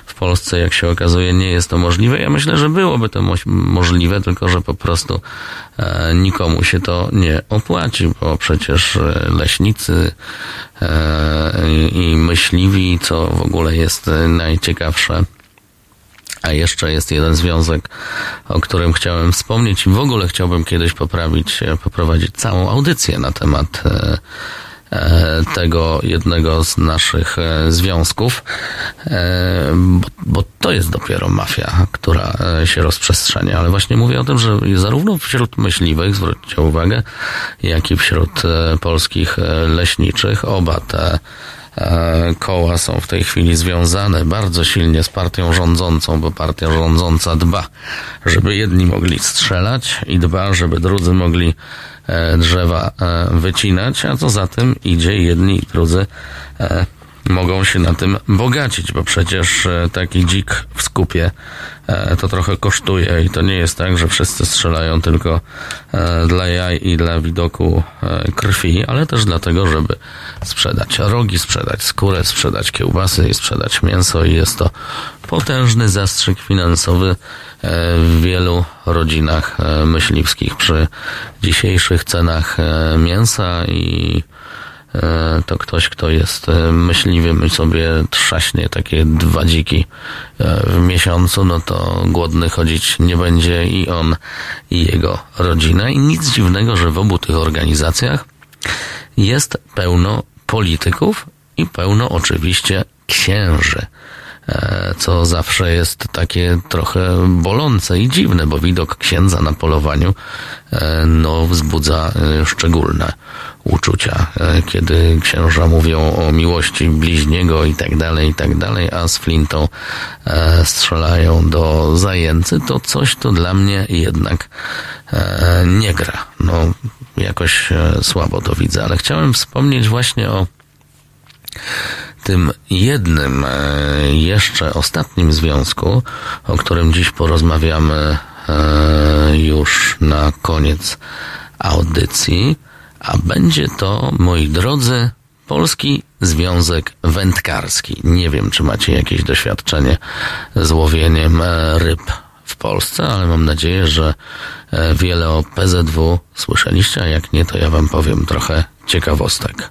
W Polsce, jak się okazuje, nie jest to możliwe. Ja myślę, że byłoby to możliwe, tylko że po prostu e, nikomu się to nie opłaci, bo przecież e, leśnicy e, i, myśliwi, co w ogóle jest e, najciekawsze, a jeszcze jest jeden związek, o którym chciałem wspomnieć i w ogóle chciałbym kiedyś poprawić, e, poprowadzić całą audycję na temat e, tego jednego z naszych e, związków, e, bo, to jest dopiero mafia, która e, się rozprzestrzenia. Ale właśnie mówię o tym, że zarówno wśród myśliwych, zwróćcie uwagę, jak i wśród e, polskich e, leśniczych oba te e, koła są w tej chwili związane bardzo silnie z partią rządzącą, bo partia rządząca dba, żeby jedni mogli strzelać i dba, żeby drudzy mogli e, drzewa e, wycinać, a co za tym idzie jedni i drudzy e, mogą się na tym bogacić, bo przecież e, taki dzik w skupie e, to trochę kosztuje i to nie jest tak, że wszyscy strzelają tylko e, dla jaj i dla widoku krwi, ale też dlatego, żeby sprzedać rogi, sprzedać skórę, sprzedać kiełbasy i sprzedać mięso. I jest to potężny zastrzyk finansowy w wielu rodzinach myśliwskich przy dzisiejszych cenach mięsa i to ktoś, kto jest e, myśliwym i sobie trzaśnie takie dwa dziki e, w miesiącu, no to głodny chodzić nie będzie i on, i jego rodzina. I nic dziwnego, że w obu tych organizacjach jest pełno polityków i pełno oczywiście księży e, co zawsze jest takie trochę bolące i dziwne, bo widok księdza na polowaniu e, no, wzbudza e, szczególne uczucia, e, kiedy księża mówią o miłości bliźniego i tak dalej, i tak dalej, a z flintą e, strzelają do zajęcy, to coś to dla mnie jednak e, nie gra. No, jakoś e, słabo to widzę, ale chciałem wspomnieć właśnie o tym jednym, e, jeszcze ostatnim związku, o którym dziś porozmawiamy e, już na koniec audycji, a będzie to, moi drodzy, Polski Związek Wędkarski. Nie wiem, czy macie jakieś doświadczenie z łowieniem e, ryb w Polsce, ale mam nadzieję, że wiele o PZW słyszeliście, a jak nie, to ja wam powiem trochę ciekawostek.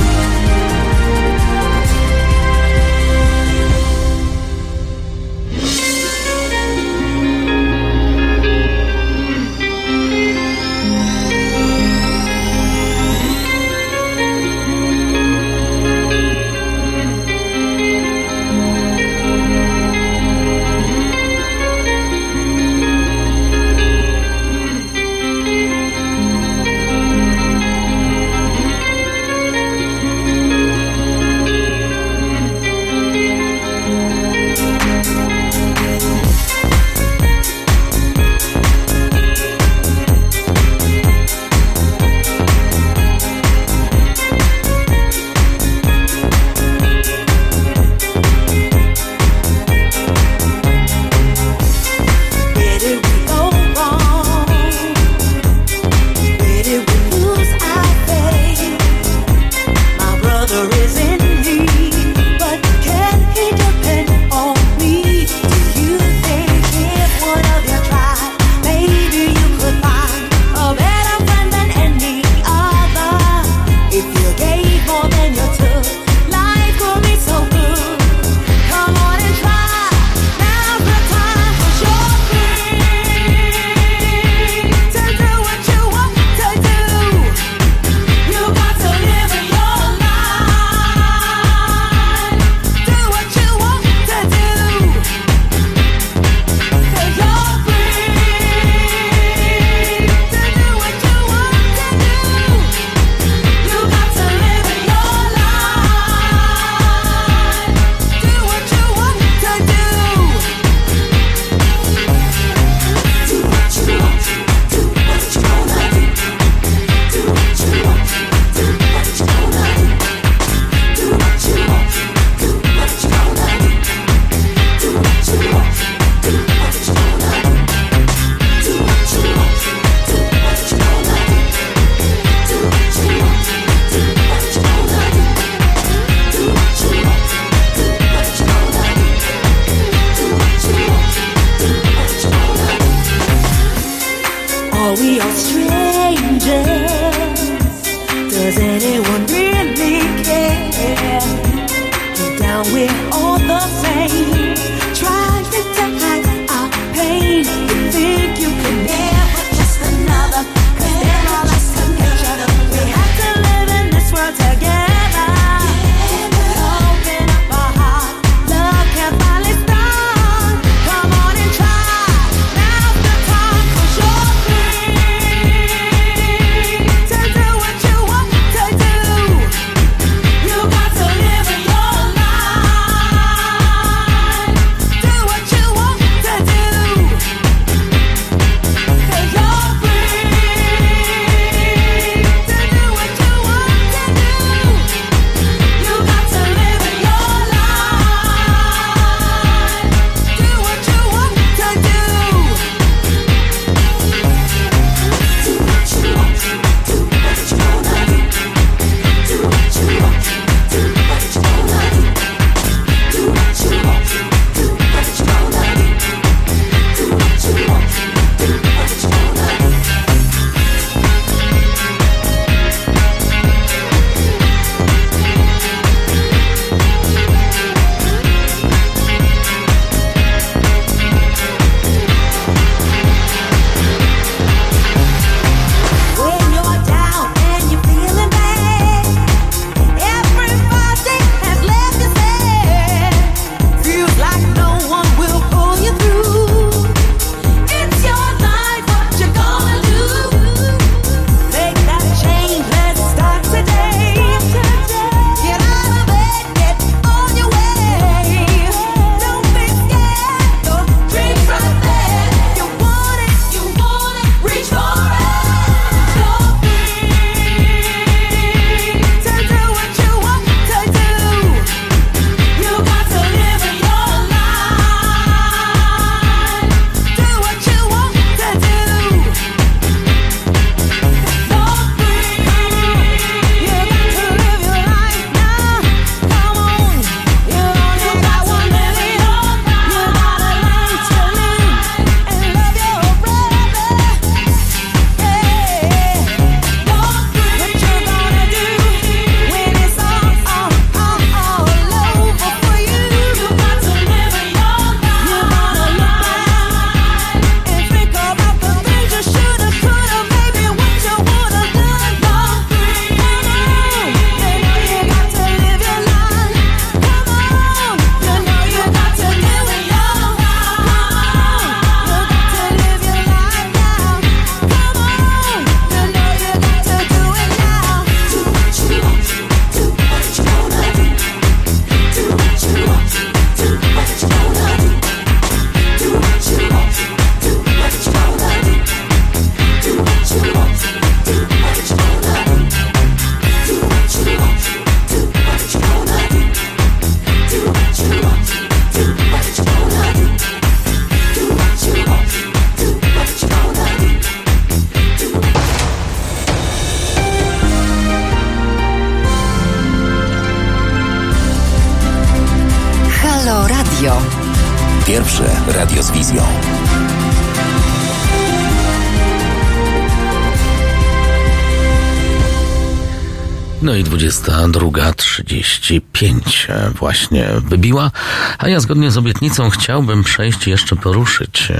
22.35 właśnie wybiła, a ja zgodnie z obietnicą chciałbym przejść jeszcze poruszyć e,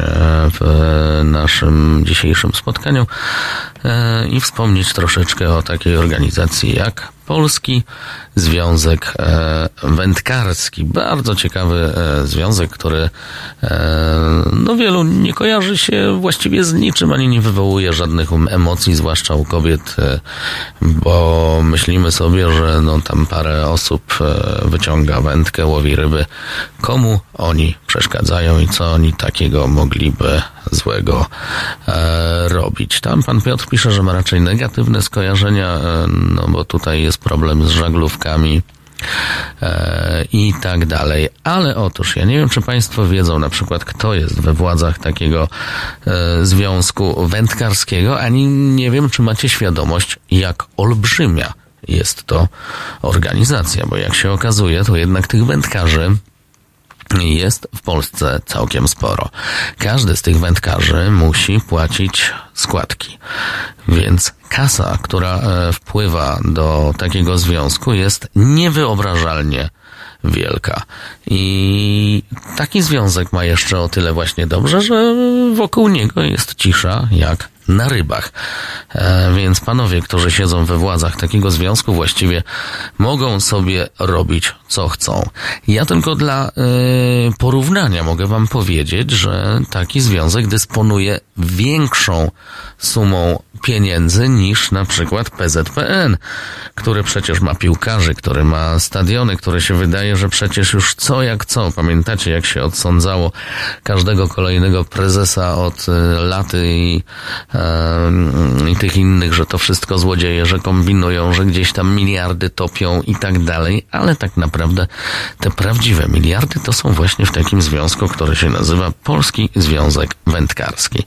w naszym dzisiejszym spotkaniu e, i wspomnieć troszeczkę o takiej organizacji jak Polski Związek e, Wędkarski. Bardzo ciekawy e, związek, który e, no wielu nie kojarzy się właściwie z niczym, ani nie wywołuje żadnych emocji, zwłaszcza u kobiet, bo myślimy sobie, że no tam parę osób wyciąga wędkę, łowi ryby. Komu oni przeszkadzają i co oni takiego mogliby złego robić? Tam pan Piotr pisze, że ma raczej negatywne skojarzenia, no bo tutaj jest problem z żaglówkami e, i tak dalej. Ale otóż, ja nie wiem, czy Państwo wiedzą na przykład, kto jest we władzach takiego e, związku wędkarskiego, ani nie wiem, czy macie świadomość, jak olbrzymia jest to organizacja, bo jak się okazuje, to jednak tych wędkarzy jest w Polsce całkiem sporo. Każdy z tych wędkarzy musi płacić składki. Więc kasa, która e, wpływa do takiego związku jest niewyobrażalnie wielka. I taki związek ma jeszcze o tyle właśnie dobrze, że wokół niego jest cisza jak na rybach. E, więc panowie, którzy siedzą we władzach takiego związku, właściwie mogą sobie robić co chcą. Ja tylko dla e, porównania mogę wam powiedzieć, że taki związek dysponuje większą sumą pieniędzy niż na przykład PZPN, który przecież ma piłkarzy, który ma stadiony, który się wydaje, że przecież już co jak co. Pamiętacie, jak się odsądzało każdego kolejnego prezesa od e, laty i, e, i tych innych, że to wszystko złodzieje, że kombinują, że gdzieś tam miliardy topią i tak dalej, ale tak naprawdę te prawdziwe miliardy to są właśnie w takim związku, który się nazywa Polski Związek Wędkarski.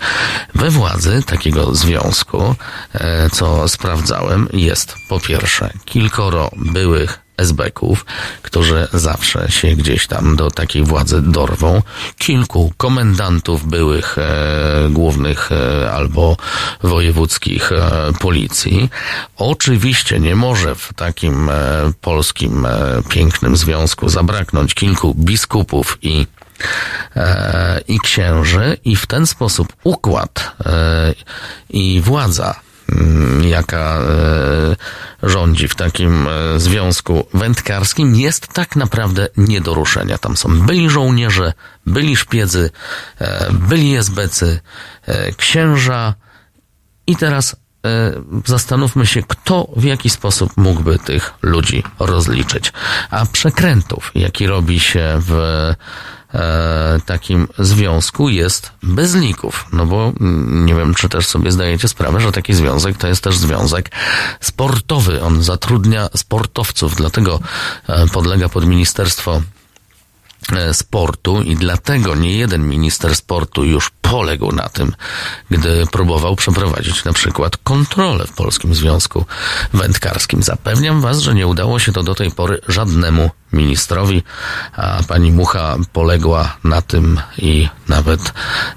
We władzy takiego związku, e, co sprawdzałem, jest po pierwsze kilkoro byłych SB-ków, którzy zawsze się gdzieś tam do takiej władzy dorwą, kilku komendantów byłych e, głównych e, albo wojewódzkich e, policji. Oczywiście nie może w takim e, polskim e, pięknym związku zabraknąć kilku biskupów i e, i księży i w ten sposób układ i władza jaka e, rządzi w takim e, związku wędkarskim, jest tak naprawdę nie do ruszenia. Tam są byli żołnierze, byli szpiedzy, e, byli esbecy, księża i teraz zastanówmy się, kto w jaki sposób mógłby tych ludzi rozliczyć. A przekrętów, jaki robi się w e, takim związku jest bez lików. No bo mm, nie wiem, czy też sobie zdajecie sprawę, że taki związek to jest też związek sportowy. On zatrudnia sportowców, dlatego e, podlega pod ministerstwo sportu i dlatego nie jeden minister sportu już poległ na tym, gdy próbował przeprowadzić na przykład kontrolę w Polskim Związku Wędkarskim. Zapewniam Was, że nie udało się to do tej pory żadnemu ministrowi, a pani Mucha poległa na tym i nawet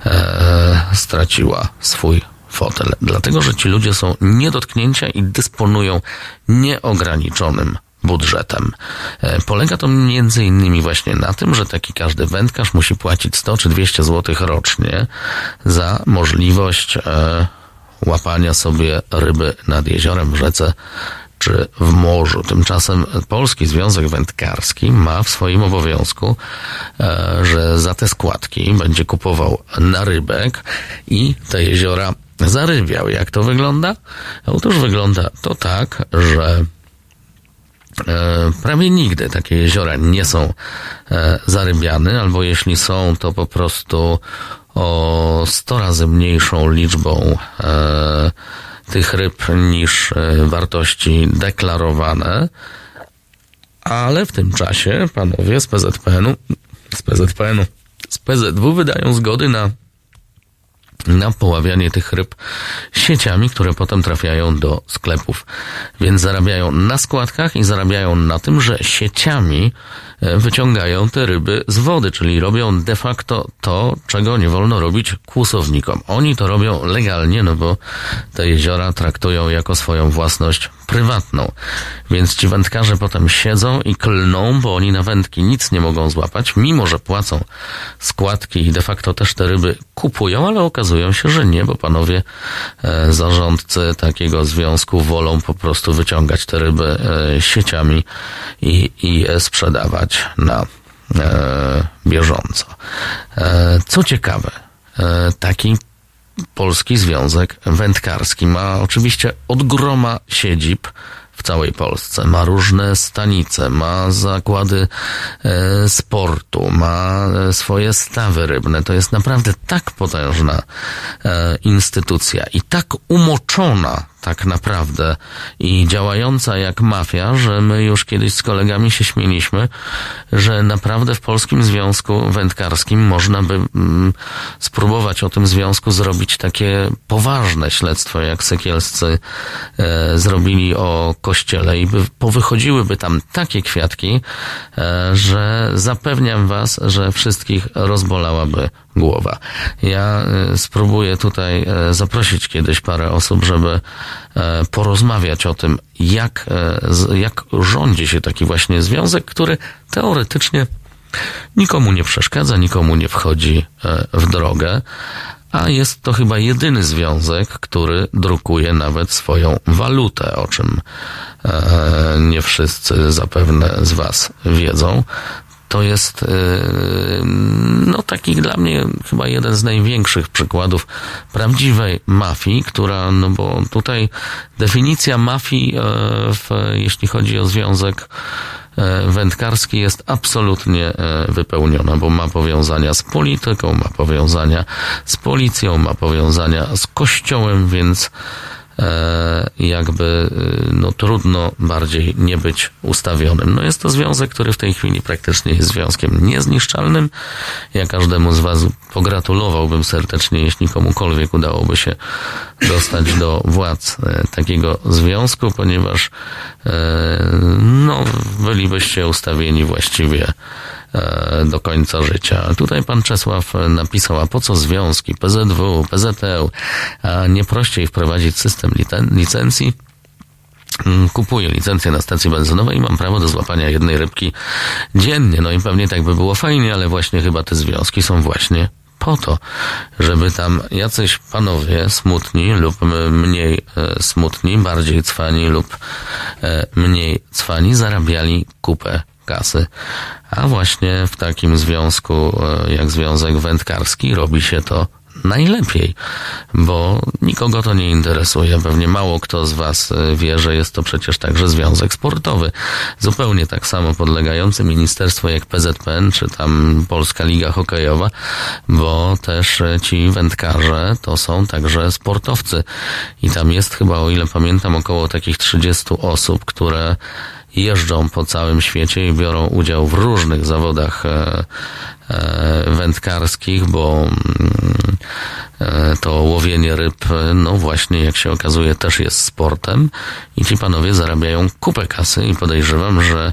e, straciła swój fotel. Dlatego, że ci ludzie są niedotknięcia i dysponują nieograniczonym budżetem. E, Polega to między innymi właśnie na tym, że taki każdy wędkarz musi płacić 100 czy 200 zł rocznie za możliwość e, łapania sobie ryby nad jeziorem, w rzece czy w morzu. Tymczasem Polski Związek Wędkarski ma w swoim obowiązku, e, że za te składki będzie kupował narybek i te jeziora zarybiał. Jak to wygląda? Otóż wygląda to tak, że prawie nigdy takie jeziora nie są e, zarybiane, albo jeśli są, to po prostu o 100 razy mniejszą liczbą e, tych ryb niż wartości deklarowane. Ale w tym czasie panowie z PZPN-u, z PZPN-u, z PZW wydają zgody na na poławianie tych ryb sieciami, które potem trafiają do sklepów. Więc zarabiają na składkach i zarabiają na tym, że sieciami e, wyciągają te ryby z wody, czyli robią de facto to, czego nie wolno robić kłusownikom. Oni to robią legalnie, no bo te jeziora traktują jako swoją własność prywatną. Więc ci wędkarze potem siedzą i klną, bo oni na wędki nic nie mogą złapać, mimo że płacą składki i de facto też te ryby kupują, ale okazują się, że nie, bo panowie e, zarządcy takiego związku wolą po prostu wyciągać te ryby e, sieciami i, i sprzedawać na e, bieżąco. E, co ciekawe, e, taki Polski Związek Wędkarski ma oczywiście od groma siedzib w całej Polsce. Ma różne stanice, ma zakłady e, sportu, ma e, swoje stawy rybne. To jest naprawdę tak potężna e, instytucja i tak umoczona tak naprawdę. I działająca jak mafia, że my już kiedyś z kolegami się śmieliśmy, że naprawdę w Polskim Związku Wędkarskim można by mm, spróbować o tym związku zrobić takie poważne śledztwo, jak sekielscy e, zrobili o kościele i by, powychodziłyby tam takie kwiatki, e, że zapewniam was, że wszystkich rozbolałaby głowa. Ja e, spróbuję tutaj e, zaprosić kiedyś parę osób, żeby e, porozmawiać o tym, jak, jak rządzi się taki właśnie związek, który teoretycznie nikomu nie przeszkadza, nikomu nie wchodzi w drogę, a jest to chyba jedyny związek, który drukuje nawet swoją walutę, o czym nie wszyscy zapewne z Was wiedzą to jest e, no taki dla mnie chyba jeden z największych przykładów prawdziwej mafii, która, no bo tutaj definicja mafii, e, w, jeśli chodzi o związek e, wędkarski jest absolutnie wypełniona, bo ma powiązania z polityką, ma powiązania z policją, ma powiązania z kościołem, więc jakby e, no, trudno bardziej nie być ustawionym. No jest to związek, który w tej chwili praktycznie jest związkiem niezniszczalnym. Ja każdemu z Was pogratulowałbym serdecznie, jeśli komukolwiek udałoby się dostać do władz e, takiego związku, ponieważ no, bylibyście ustawieni właściwie E, do końca życia. Tutaj pan Czesław napisał, a po co związki PZW, PZL, a nie prościej wprowadzić system licencji? Mm, kupuję licencję na stacji benzynowej i mam prawo do złapania jednej rybki dziennie. No i pewnie tak by było fajnie, ale właśnie chyba te związki są właśnie po to, żeby tam jacyś panowie smutni lub mniej e, smutni, bardziej cwani lub e, mniej cwani zarabiali kupę kasy. A właśnie w takim związku e, jak Związek Wędkarski robi się to najlepiej, bo nikogo to nie interesuje. Pewnie mało kto z Was e, wie, że jest to przecież także związek sportowy. Zupełnie tak samo podlegający ministerstwo jak PZPN, czy tam Polska Liga Hokejowa, bo też e, ci wędkarze to są także sportowcy. I tam jest chyba, o ile pamiętam, około takich 30 osób, które jeżdżą po całym świecie i biorą udział w różnych zawodach e, e, wędkarskich, bo mm, e, to łowienie ryb, no właśnie, jak się okazuje, też jest sportem. I ci panowie zarabiają kupę kasy i podejrzewam, że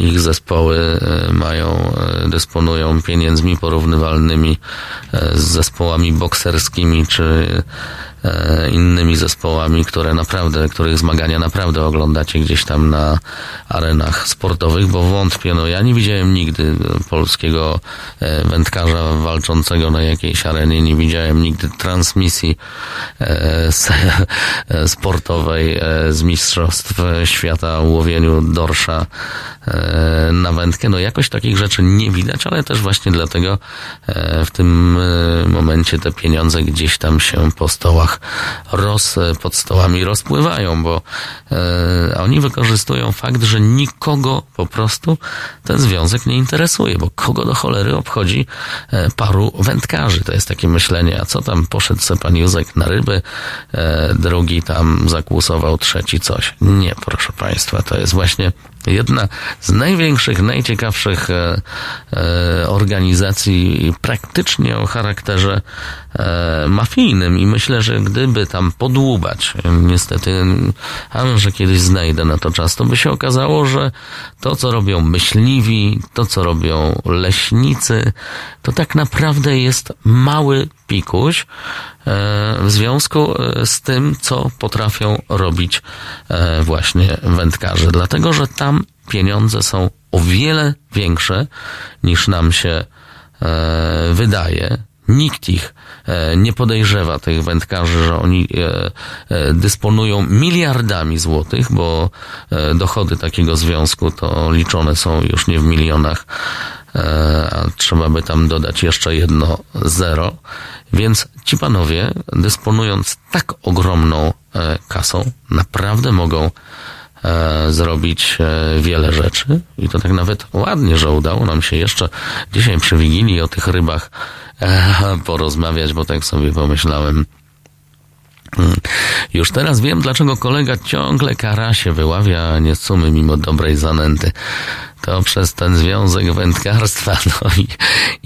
ich zespoły mają, dysponują pieniędzmi porównywalnymi z zespołami bokserskimi czy innymi zespołami, które naprawdę, których zmagania naprawdę oglądacie gdzieś tam na arenach sportowych, bo wątpię, no ja nie widziałem nigdy polskiego e, wędkarza walczącego na jakiejś arenie, nie widziałem nigdy transmisji e, sportowej z Mistrzostw Świata łowieniu dorsza na wędkę. No jakoś takich rzeczy nie widać, ale też właśnie dlatego w tym momencie te pieniądze gdzieś tam się po stołach zapach roz pod stołami rozpływają, bo e, oni wykorzystują fakt, że nikogo po prostu ten związek nie interesuje, bo kogo do cholery obchodzi e, paru wędkarzy. To jest takie myślenie, a co tam poszedł se pan Józek na ryby, e, drugi tam zakłusował, trzeci coś. Nie, proszę państwa, to jest właśnie jedna z największych, najciekawszych e, e, organizacji praktycznie o charakterze e, mafijnym. I myślę, że gdyby tam podłubać, niestety, a może kiedyś znajdę na to czas, to by się okazało, że to, co robią myśliwi, to, co robią leśnicy, to tak naprawdę jest mały pikuś w związku z tym, co potrafią robić właśnie wędkarze. Dlatego, że tam pieniądze są o wiele większe niż nam się wydaje. Nikt ich nie podejrzewa, tych wędkarzy, że oni dysponują miliardami złotych, bo dochody takiego związku to liczone są już nie w milionach, a trzeba by tam dodać jeszcze jedno zero. Więc ci panowie, dysponując tak ogromną kasą, naprawdę mogą zrobić wiele rzeczy. I to tak nawet ładnie, że udało nam się jeszcze dzisiaj przy Wigilii o tych rybach porozmawiać, bo tak sobie pomyślałem, już teraz wiem, dlaczego kolega ciągle karasie wyławia, a nie sumy mimo dobrej zanęty. To przez ten związek wędkarstwa, no i,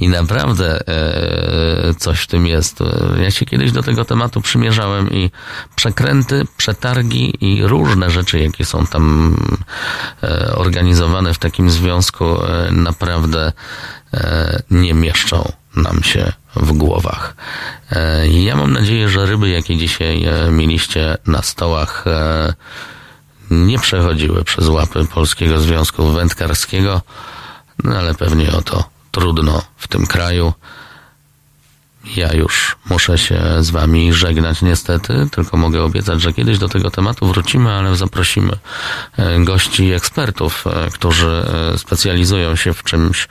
i naprawdę e, coś w tym jest. Ja się kiedyś do tego tematu przymierzałem i przekręty, przetargi i różne rzeczy, jakie są tam e, organizowane w takim związku, e, naprawdę e, nie mieszczą nam się w głowach. Ja mam nadzieję, że ryby, jakie dzisiaj mieliście na stołach, nie przechodziły przez łapy Polskiego Związku Wędkarskiego, no ale pewnie o to trudno w tym kraju. Ja już muszę się z wami żegnać niestety, tylko mogę obiecać, że kiedyś do tego tematu wrócimy, ale zaprosimy gości i ekspertów, którzy specjalizują się w czymś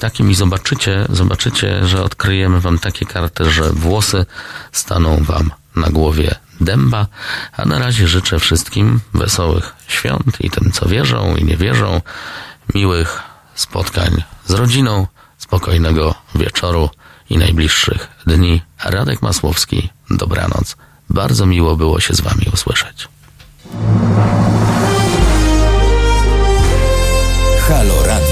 takim i zobaczycie, zobaczycie, że odkryjemy wam takie karty, że włosy staną wam na głowie dęba, a na razie życzę wszystkim wesołych świąt i tym, co wierzą i nie wierzą, miłych spotkań z rodziną, spokojnego wieczoru i najbliższych dni. Radek Masłowski, dobranoc. Bardzo miło było się z wami usłyszeć. Halo Radio.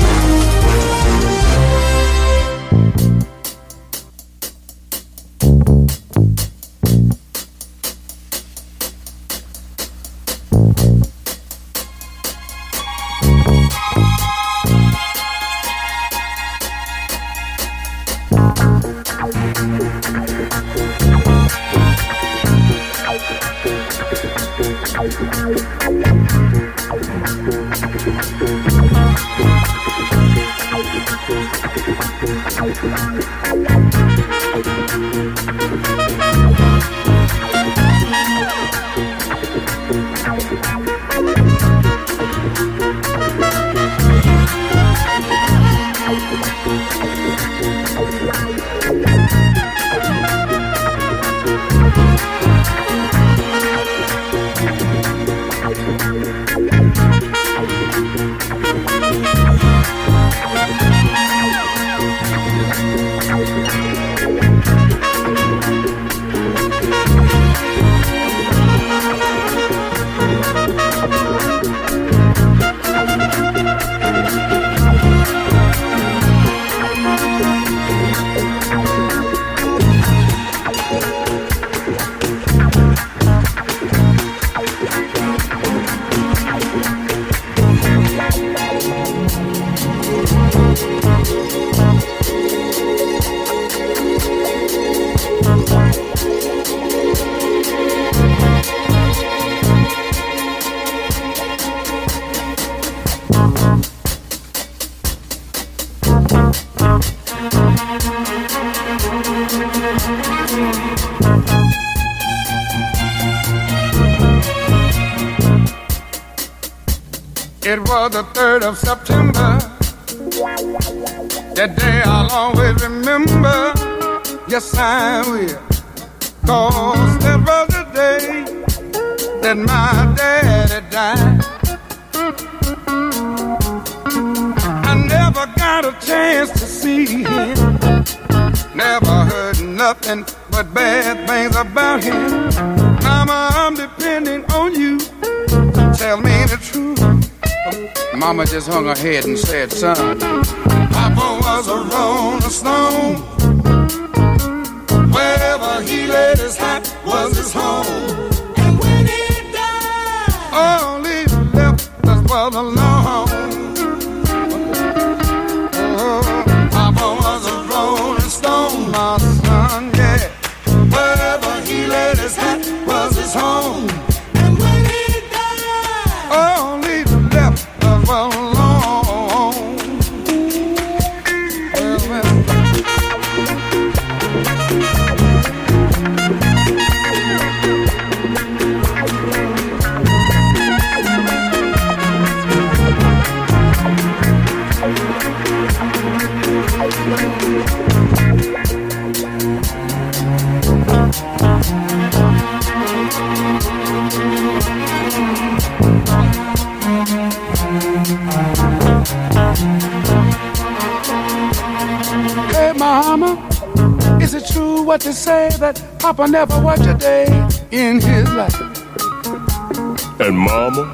Was the 3rd of September. That day I'll always remember. Yes, I will. Cause that was the day that my daddy died. I never got a chance to see him. Never heard nothing but bad things about him. Mama, I'm depending on you. Tell me the. Mama just hung her head and said, son, Papa was a rolling stone. Wherever he laid his hat was his home. And when he died, all he left us was alone. What they say that Papa never worked a day in his life? And mama,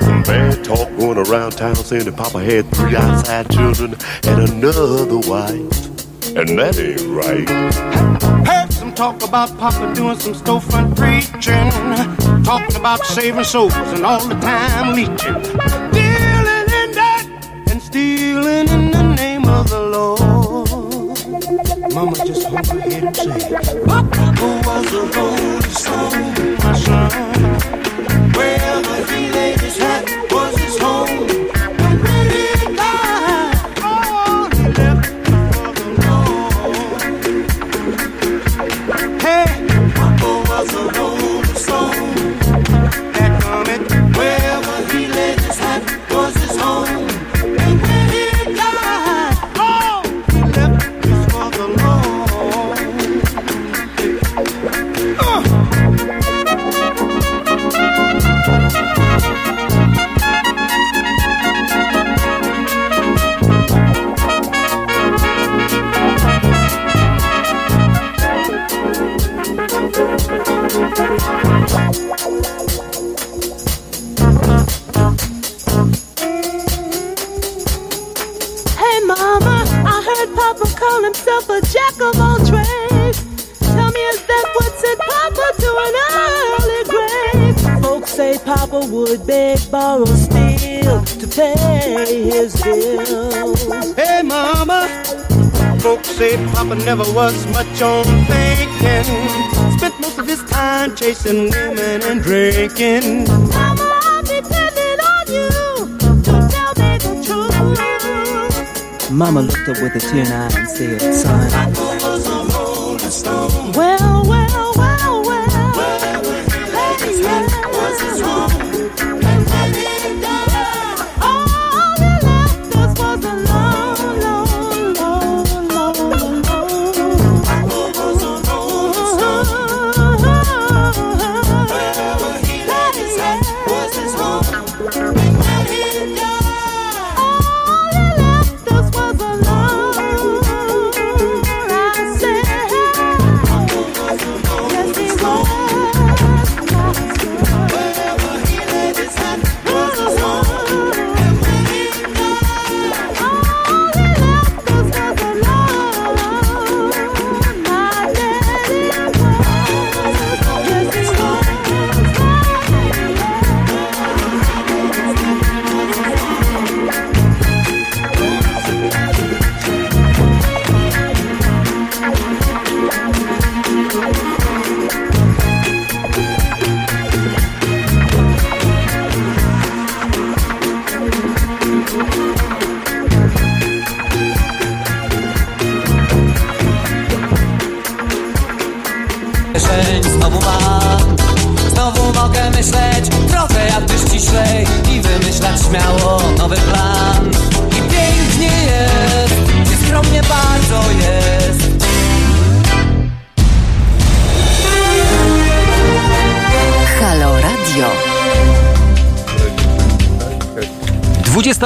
some bad talk going around town saying that Papa had three outside children and another wife. And that ain't right. Heard some talk about Papa doing some storefront preaching, talking about saving souls and all the time leeching, Mama just wanna hear him say, Papa was a road Folks say Papa never was much on thinking. Spent most of his time chasing women and drinking. Mama, I'm depending on you to tell me the truth. Mama looked up with a tear in her eye and said, son,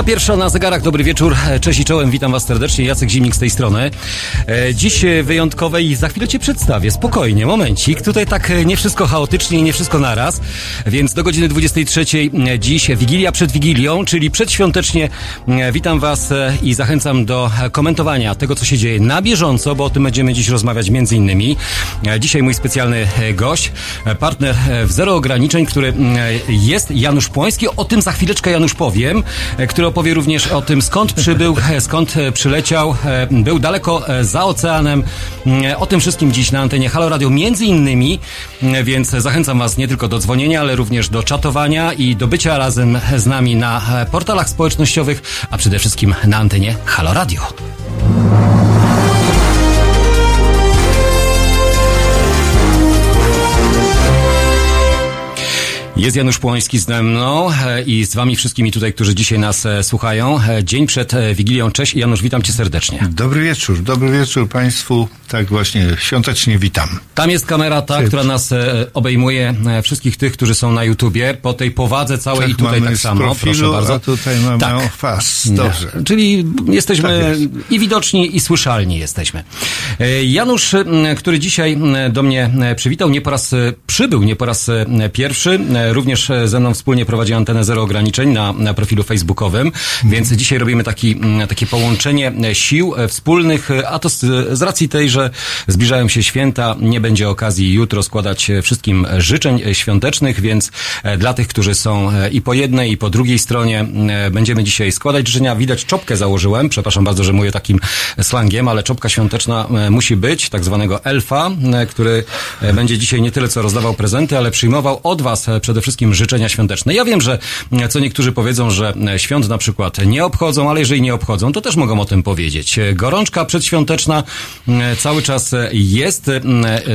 21 na zegarach, dobry wieczór, cześć i czołem, witam was serdecznie, Jacek Zimnik z tej strony. E, Dziś e, wyjątkowe i za chwilę cię przedstawię, spokojnie, momencik, tutaj tak e, nie wszystko chaotycznie nie wszystko naraz, więc do godziny 23 e, dziś Wigilia przed Wigilią, czyli przedświątecznie e, witam was e, i zachęcam do komentowania tego, co się dzieje na bieżąco, bo o tym będziemy dziś rozmawiać między innymi. Dzisiaj mój specjalny gość, partner w Zero Ograniczeń, który jest Janusz Płoński, o tym za chwileczkę Janusz powiem, który opowie również o tym, skąd przybył, skąd przyleciał, był daleko za oceanem. O tym wszystkim dziś na antenie Halo Radio między innymi, więc zachęcam Was nie tylko do dzwonienia, ale również do czatowania i do bycia razem z nami na portalach społecznościowych, a przede wszystkim na antenie Halo Radio. Jest Janusz Płoński ze mną e, i z wami wszystkimi tutaj, którzy dzisiaj nas e, słuchają. E, Dzień przed e, Wigilią. Cześć Janusz, witam cię serdecznie. Dobry wieczór, dobry wieczór Państwu. Tak właśnie, świątecznie witam. Tam jest kamera ta, Cześć. która nas obejmuje, wszystkich tych, którzy są na YouTubie, po tej powadze całej i tutaj tak samo. profilu, Proszę bardzo. A tutaj mamy Tak. fas. Dobrze. Nie. Czyli jesteśmy Tak i widoczni, i słyszalni jesteśmy. Janusz, który dzisiaj do mnie przywitał, nie po raz przybył, nie po raz pierwszy, również e, ze mną wspólnie prowadzi antenę Zero Ograniczeń na, na profilu facebookowym, więc dzisiaj robimy taki, m, takie połączenie e, sił e, wspólnych, a to z, z racji tej, że zbliżają się święta, nie będzie okazji jutro składać wszystkim życzeń świątecznych, więc dla tych, którzy są i po jednej, i po drugiej stronie, będziemy dzisiaj składać życzenia. Widać, czopkę założyłem, przepraszam bardzo, że mówię takim slangiem, ale czopka świąteczna musi być, tak zwanego elfa, który będzie dzisiaj nie tyle co rozdawał prezenty, ale przyjmował od was e, przede wszystkim życzenia świąteczne. Ja wiem, że e, co niektórzy powiedzą, że e, świąt na przykład nie obchodzą, ale jeżeli nie obchodzą, to też mogą o tym powiedzieć. E, Gorączka przedświąteczna e, cały czas jest e,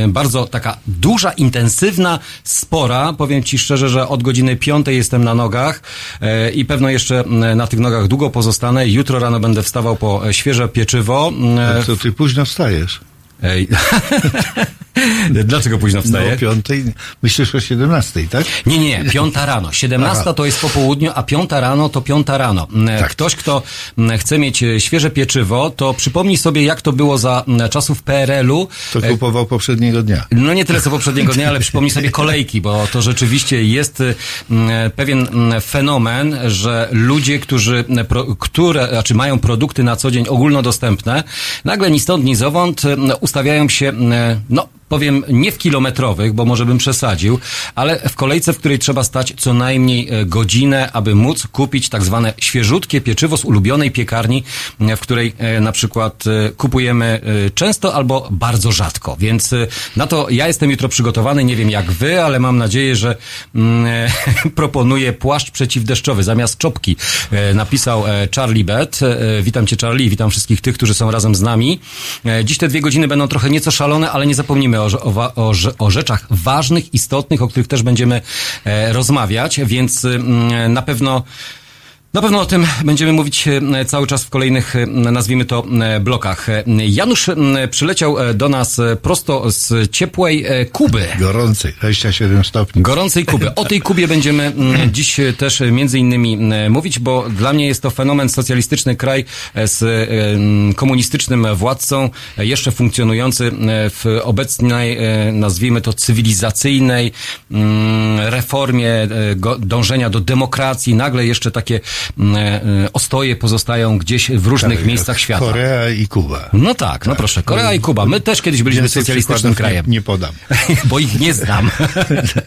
bardzo taka duża, intensywna, spora. Powiem ci szczerze, że od godziny piątej jestem na nogach i pewno jeszcze na tych nogach długo pozostanę. Jutro rano będę wstawał po świeże pieczywo. Co ty późno wstajesz? Ej. Dlaczego późno wstaję? No o piątej, myślisz o siedemnastej, tak? Nie, nie, piąta rano. Siedemnasta Aha. to jest po południu, a piąta rano to piąta rano. E, Ktoś, kto m, chce mieć e, świeże pieczywo, to przypomnij sobie, jak to było za m, czasów PRL-u. To E, kupował poprzedniego dnia. no nie tyle co poprzedniego dnia, ale przypomnij sobie kolejki, bo to rzeczywiście jest mm, pewien mm, fenomen, że ludzie, którzy, mm, które, znaczy mają produkty na co dzień ogólnodostępne, nagle ni stąd, ni zowąd mm, ustawiają się, mm, no powiem, nie w kilometrowych, bo może bym przesadził, ale w kolejce, w której trzeba stać co najmniej e, godzinę, aby móc kupić tak zwane świeżutkie pieczywo z ulubionej piekarni, m, w której e, na przykład e, kupujemy e, często albo bardzo rzadko. Więc e, na to ja jestem jutro przygotowany, nie wiem jak wy, ale mam nadzieję, że mm, e, proponuję płaszcz przeciwdeszczowy zamiast czopki. E, Napisał e, Charlie Bet. E, Witam cię Charlie witam wszystkich tych, którzy są razem z nami. E, Dziś te dwie godziny będą trochę nieco szalone, ale nie zapomnimy o, o, o rzeczach ważnych, istotnych, o których też będziemy e, rozmawiać, więc mm, na pewno na pewno o tym będziemy mówić e, cały czas w kolejnych, e, nazwijmy to, e, blokach. Janusz przyleciał do nas prosto z ciepłej Kuby. Gorącej, 27 stopni. Gorącej Kuby. O tej Kubie będziemy dziś też między innymi mówić, bo dla mnie jest to fenomen socjalistyczny kraj z komunistycznym władcą, jeszcze funkcjonujący w obecnej, nazwijmy to, cywilizacyjnej reformie dążenia do demokracji. Nagle jeszcze takie ostoje pozostają gdzieś w różnych Tak, miejscach świata. Korea i Kuba. No tak, no proszę, Korea i Kuba. My też kiedyś byliśmy socjalistycznym krajem. Nie, nie podam. Bo ich nie znam.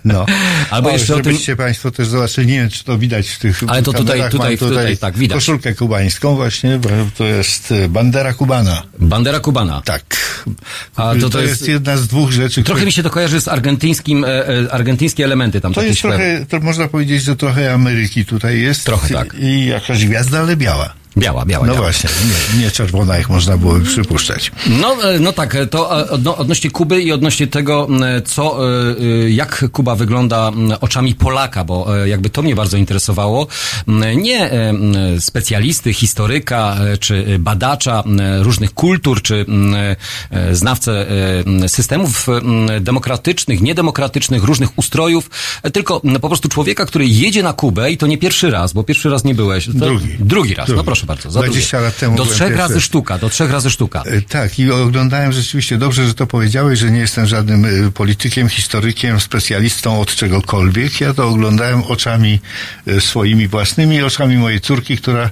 No. Albo o, jeszcze o tym... Państwo też zobaczyli, nie wiem, czy to widać w tych Ale to tutaj- tutaj- mam tutaj, tak, widać. Koszulkę kubańską właśnie, bo to jest e, bandera kubana. Bandera kubana. Tak. A to, jest... jedna z dwóch rzeczy, Trochę które... mi się to kojarzy z argentyńskim, e, e, argentyńskie elementy tam To jest trochę, to można powiedzieć, że trochę Ameryki tutaj jest. Trochę tak. I jakaś gwiazda, ale biała. Biała, biała. No biała. właśnie, nie, nie czerwona, jak można byłoby przypuszczać. No, e, no tak, e, to e, odno, odnośnie Kuby i odnośnie tego, co, jak Kuba wygląda oczami Polaka, bo jakby to mnie bardzo interesowało. Nie specjalisty, historyka, czy badacza różnych kultur, czy znawcę systemów demokratycznych, niedemokratycznych, różnych ustrojów, tylko po prostu człowieka, który jedzie na Kubę i to nie pierwszy raz, bo pierwszy raz nie byłeś. To Drugi. Drugi raz, no Drugi. Proszę bardzo. Za 20 drugie. lat temu Do trzech razy raz. sztuka, do trzech razy sztuka. E, Tak, i oglądałem rzeczywiście dobrze, że to powiedziałeś, że nie jestem żadnym e, politykiem, historykiem, specjalistą od czegokolwiek. Ja to oglądałem oczami e, swoimi własnymi, oczami mojej córki, która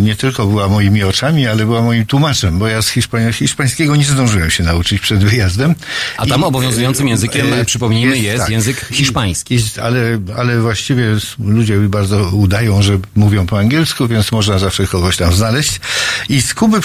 nie tylko była moimi oczami, ale była moim tłumaczem, bo ja z Hiszpania, hiszpańskiego nie zdążyłem się nauczyć przed wyjazdem. A tam obowiązującym językiem, e, przypomnijmy, jest język hiszpański. I, ale, ale właściwie ludzie bardzo udają, że mówią po angielsku, więc można zawsze kogoś tam znaleźć. I z Kuby